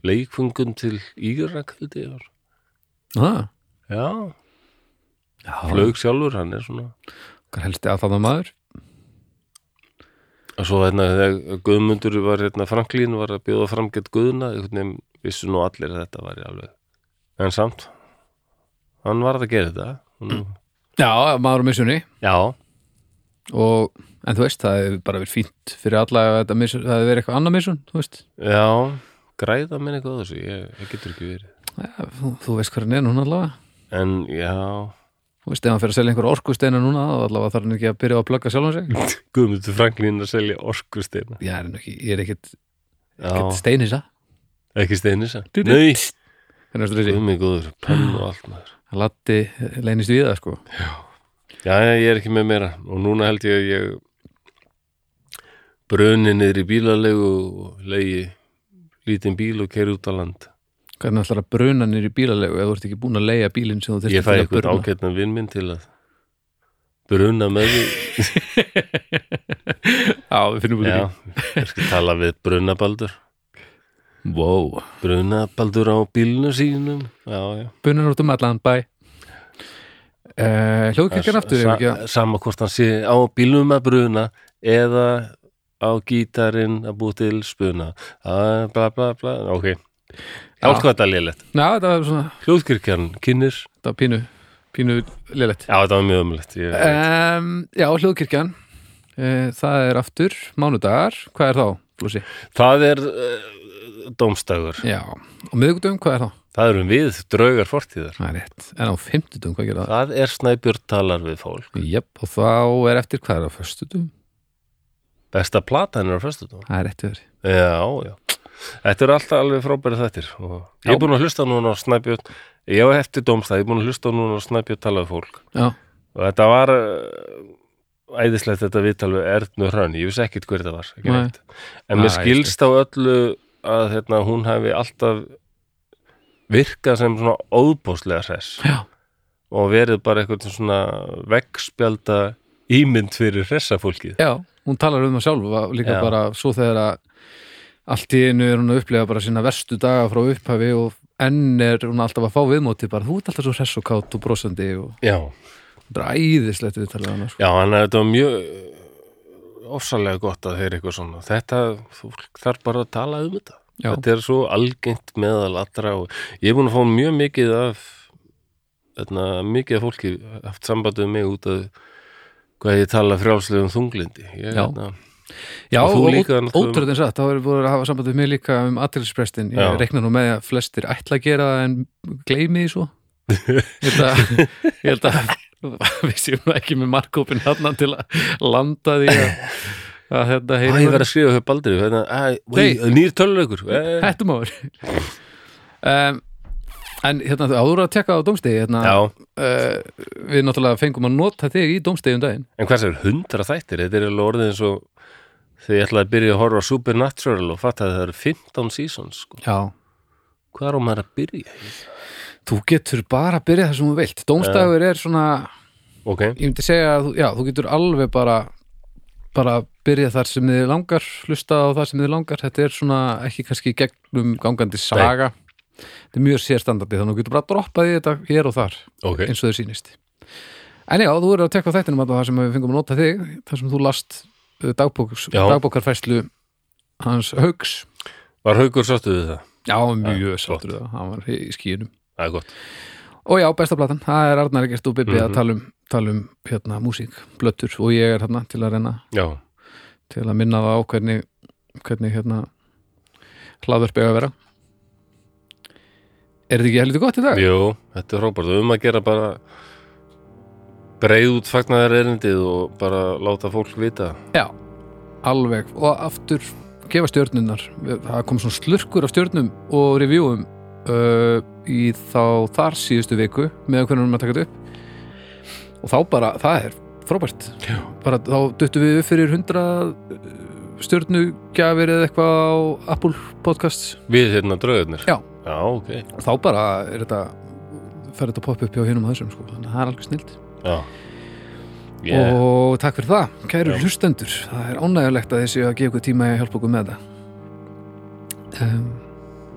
leikfungum til var. ah, Já, Já, flög sjálfur, hann er svona helsti að það maður og svo hérna þegar Guðmundur var hérna Franklín var að bjóða fram gett Guðna vissu nú allir að þetta var alveg en samt hann var að gera þetta. Hún- Já, maður á missunni Já, og, en þú veist, það hefur bara verið fínt fyrir alla að það hefur verið eitthvað annað missun, já, græða minn eitthvað þessu, ég, það getur ekki verið. Já, þú, þú veist hvað hann er núna allavega. En já, Þú veist, ef hann fyrir að selja einhver orkusteina núna þá allavega þarf hann ekki að byrja að plugga sjálfan sig. Guðmundur Franklín að selja orkusteina. Já, ekki, ég er ekkit, steinisa ekki steinis Nei, er Guðmi góður, penn og allt maður. Hann latti leynist við það, sko. Já, já, ég er ekki með meira. Og núna held ég að ég bruni niður í bílalegu og leiði lítinn bíl og keiri út á land Hvernig ætlar að bruna nýr í bílalegu ef þú ert ekki búin að leia bílinn sem þú Ég þurftir fæ til að eitthvað bruna ágætna vinn minn til að bruna með því. Já, við finnum út Já, ég skal tala við brunabaldur. Wow. Brunabaldur á bílnu sínum. Já, já. Bunar út um allan bæ uh, Hljóðkirkjan aftur, ef ekki að Sa Sama hvort hann sé á bílnum að bruna eða á gítarinn að búi til spuna. Ah, bla bla bla, ok Hvað þetta svona, Hljóðkirkjan, kynir. Þetta var pínu pínu liðlegt Já, þetta var mjög ömulegt ég, um, Já, hljóðkirkjan. Uh, Það er aftur mánudagar Hvað er þá, Blúsi? Það er uh, dómstægur Já, og miðgudum, hvað er þá? Það erum við draugar fortíðar. Það er rétt, en á fimmtudum, hvað gerir það? Það er snæbjörn talar við fólk. Jöp, og þá er eftir hvað er á föstudum? Besta platan er á föstudum Það er rétt við Já, já Þetta er alltaf alveg frábæri þettir og ég er búin að hlusta núna á snæbjörn. Ég hef eftir dómstæð, ég er búin að hlusta núna á snæbjörn talar við fólk. Já, og þetta var uh, æðislegt þetta viðtal við Ernu Hrönn. Ég vissi ekkit hver þetta var en mér skilst á öllu að hérna, hún hafi alltaf virkað sem svona óbóðslega hress. Já, og verið bara eitthvað svona veggspjalda ímynd fyrir hressa fólkið. Já Hún talar um það sjálf líka Já. bara svo þegar að allt í einu er hún að upplega bara sína verstu daga frá upphafi og enn er hún alltaf að fá viðmóti bara þú ert alltaf svo hress og kátt og brosandi og já, bara æðislegt við talaði hann sko. já, er þetta var mjög ofsalega gott að heyra eitthvað svona þetta, fólk þarf bara að tala um þetta Já. þetta er svo algengt meðal allra og ég er búin að fá mjög mikið af þarna, mikið af fólki haft sambandið mig út af hvað ég tala frjálslegum þunglindi ég, Já. hérna, Já, Og þú og líka náttúrulega- ótrúð en satt, þá er búin að hafa samband við mig líka um aðtilsprestin, ég Já. reikna nú með að flestir ætla að gera það en gleymi því svo. Ég held að, við séum nú ekki með markkópin hann til að landa því að, að þetta Æ, heyri ég verð að skrifa höf baldri hérna, nýr töluleikur. Eh, hættum áður um, en hérna áður að tekka á dómstegi hérna, uh, við náttúrulega fengum að nota þig í dómstegi um daginn. En hvers er hundra þættir þetta er alveg orðið eins og þegar ég ætlaði að byrja að horfa Supernatural og fatt að það eru 15 seasons sko. Já, hvað er á maður að byrja? þú getur bara að byrja það sem þú vilt. Dómstagur er svona Ok, ég myndi segja að já, þú getur alveg bara bara byrja þar sem þið langar hlusta á það sem þið langar. Þetta er svona ekki kannski gegnum gangandi saga. Þetta er mjög sérstandandi þannig að þú getur bara droppað í þetta hér og þar ok. eins og þau sýnist. En já, þú eru að tekka á þættinum að það sem við fengum að nota þig þar sem þú last dagbóks, Já. dagbókarfæslu hans haugs Var haugur sáttu við það? já, mjög við það, hann var í skíunum Það er gott. Og já, besta platan, það er Arnar Egert og Bibi að Mhm. tala um, tala um hérna, músík, blöttur. Og ég er hérna til að reyna Já, til að minna það á hvernig, hvernig hérna hlaðvörp eiga að vera. Er þetta ekki heldur gott í dag? jú, þetta er frábært. Um að gera bara breið út fagnaðar erindið og bara láta fólk vita. Já, alveg. Og aftur gefa stjörnunar það kom svona slurkur af stjörnum og reviewum uh, í þá þar síðustu viku með hvernig að taka þetta upp. Og þá bara, það er frábært. Já. bara þá duttum við upp fyrir 100 stjörnugjafir eða eitthvað á Apple Podcasts. Við hérna draugarnir? Já. Já, ok. Og þá bara er þetta fer þetta að poppa upp hjá hinum og þessum sko. þannig að það er alveg snilt Já, yeah. og takk fyrir það, kæru hlustendur. Það er ánægulegt að þessi að gefa ykkur tíma að hjálpa okkur með það. Um,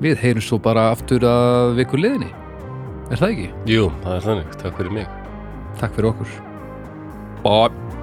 við heyrum svo bara aftur að viku liðinni. Er það ekki? Jú, það er þannig, takk fyrir mig. Takk fyrir okkur. Bye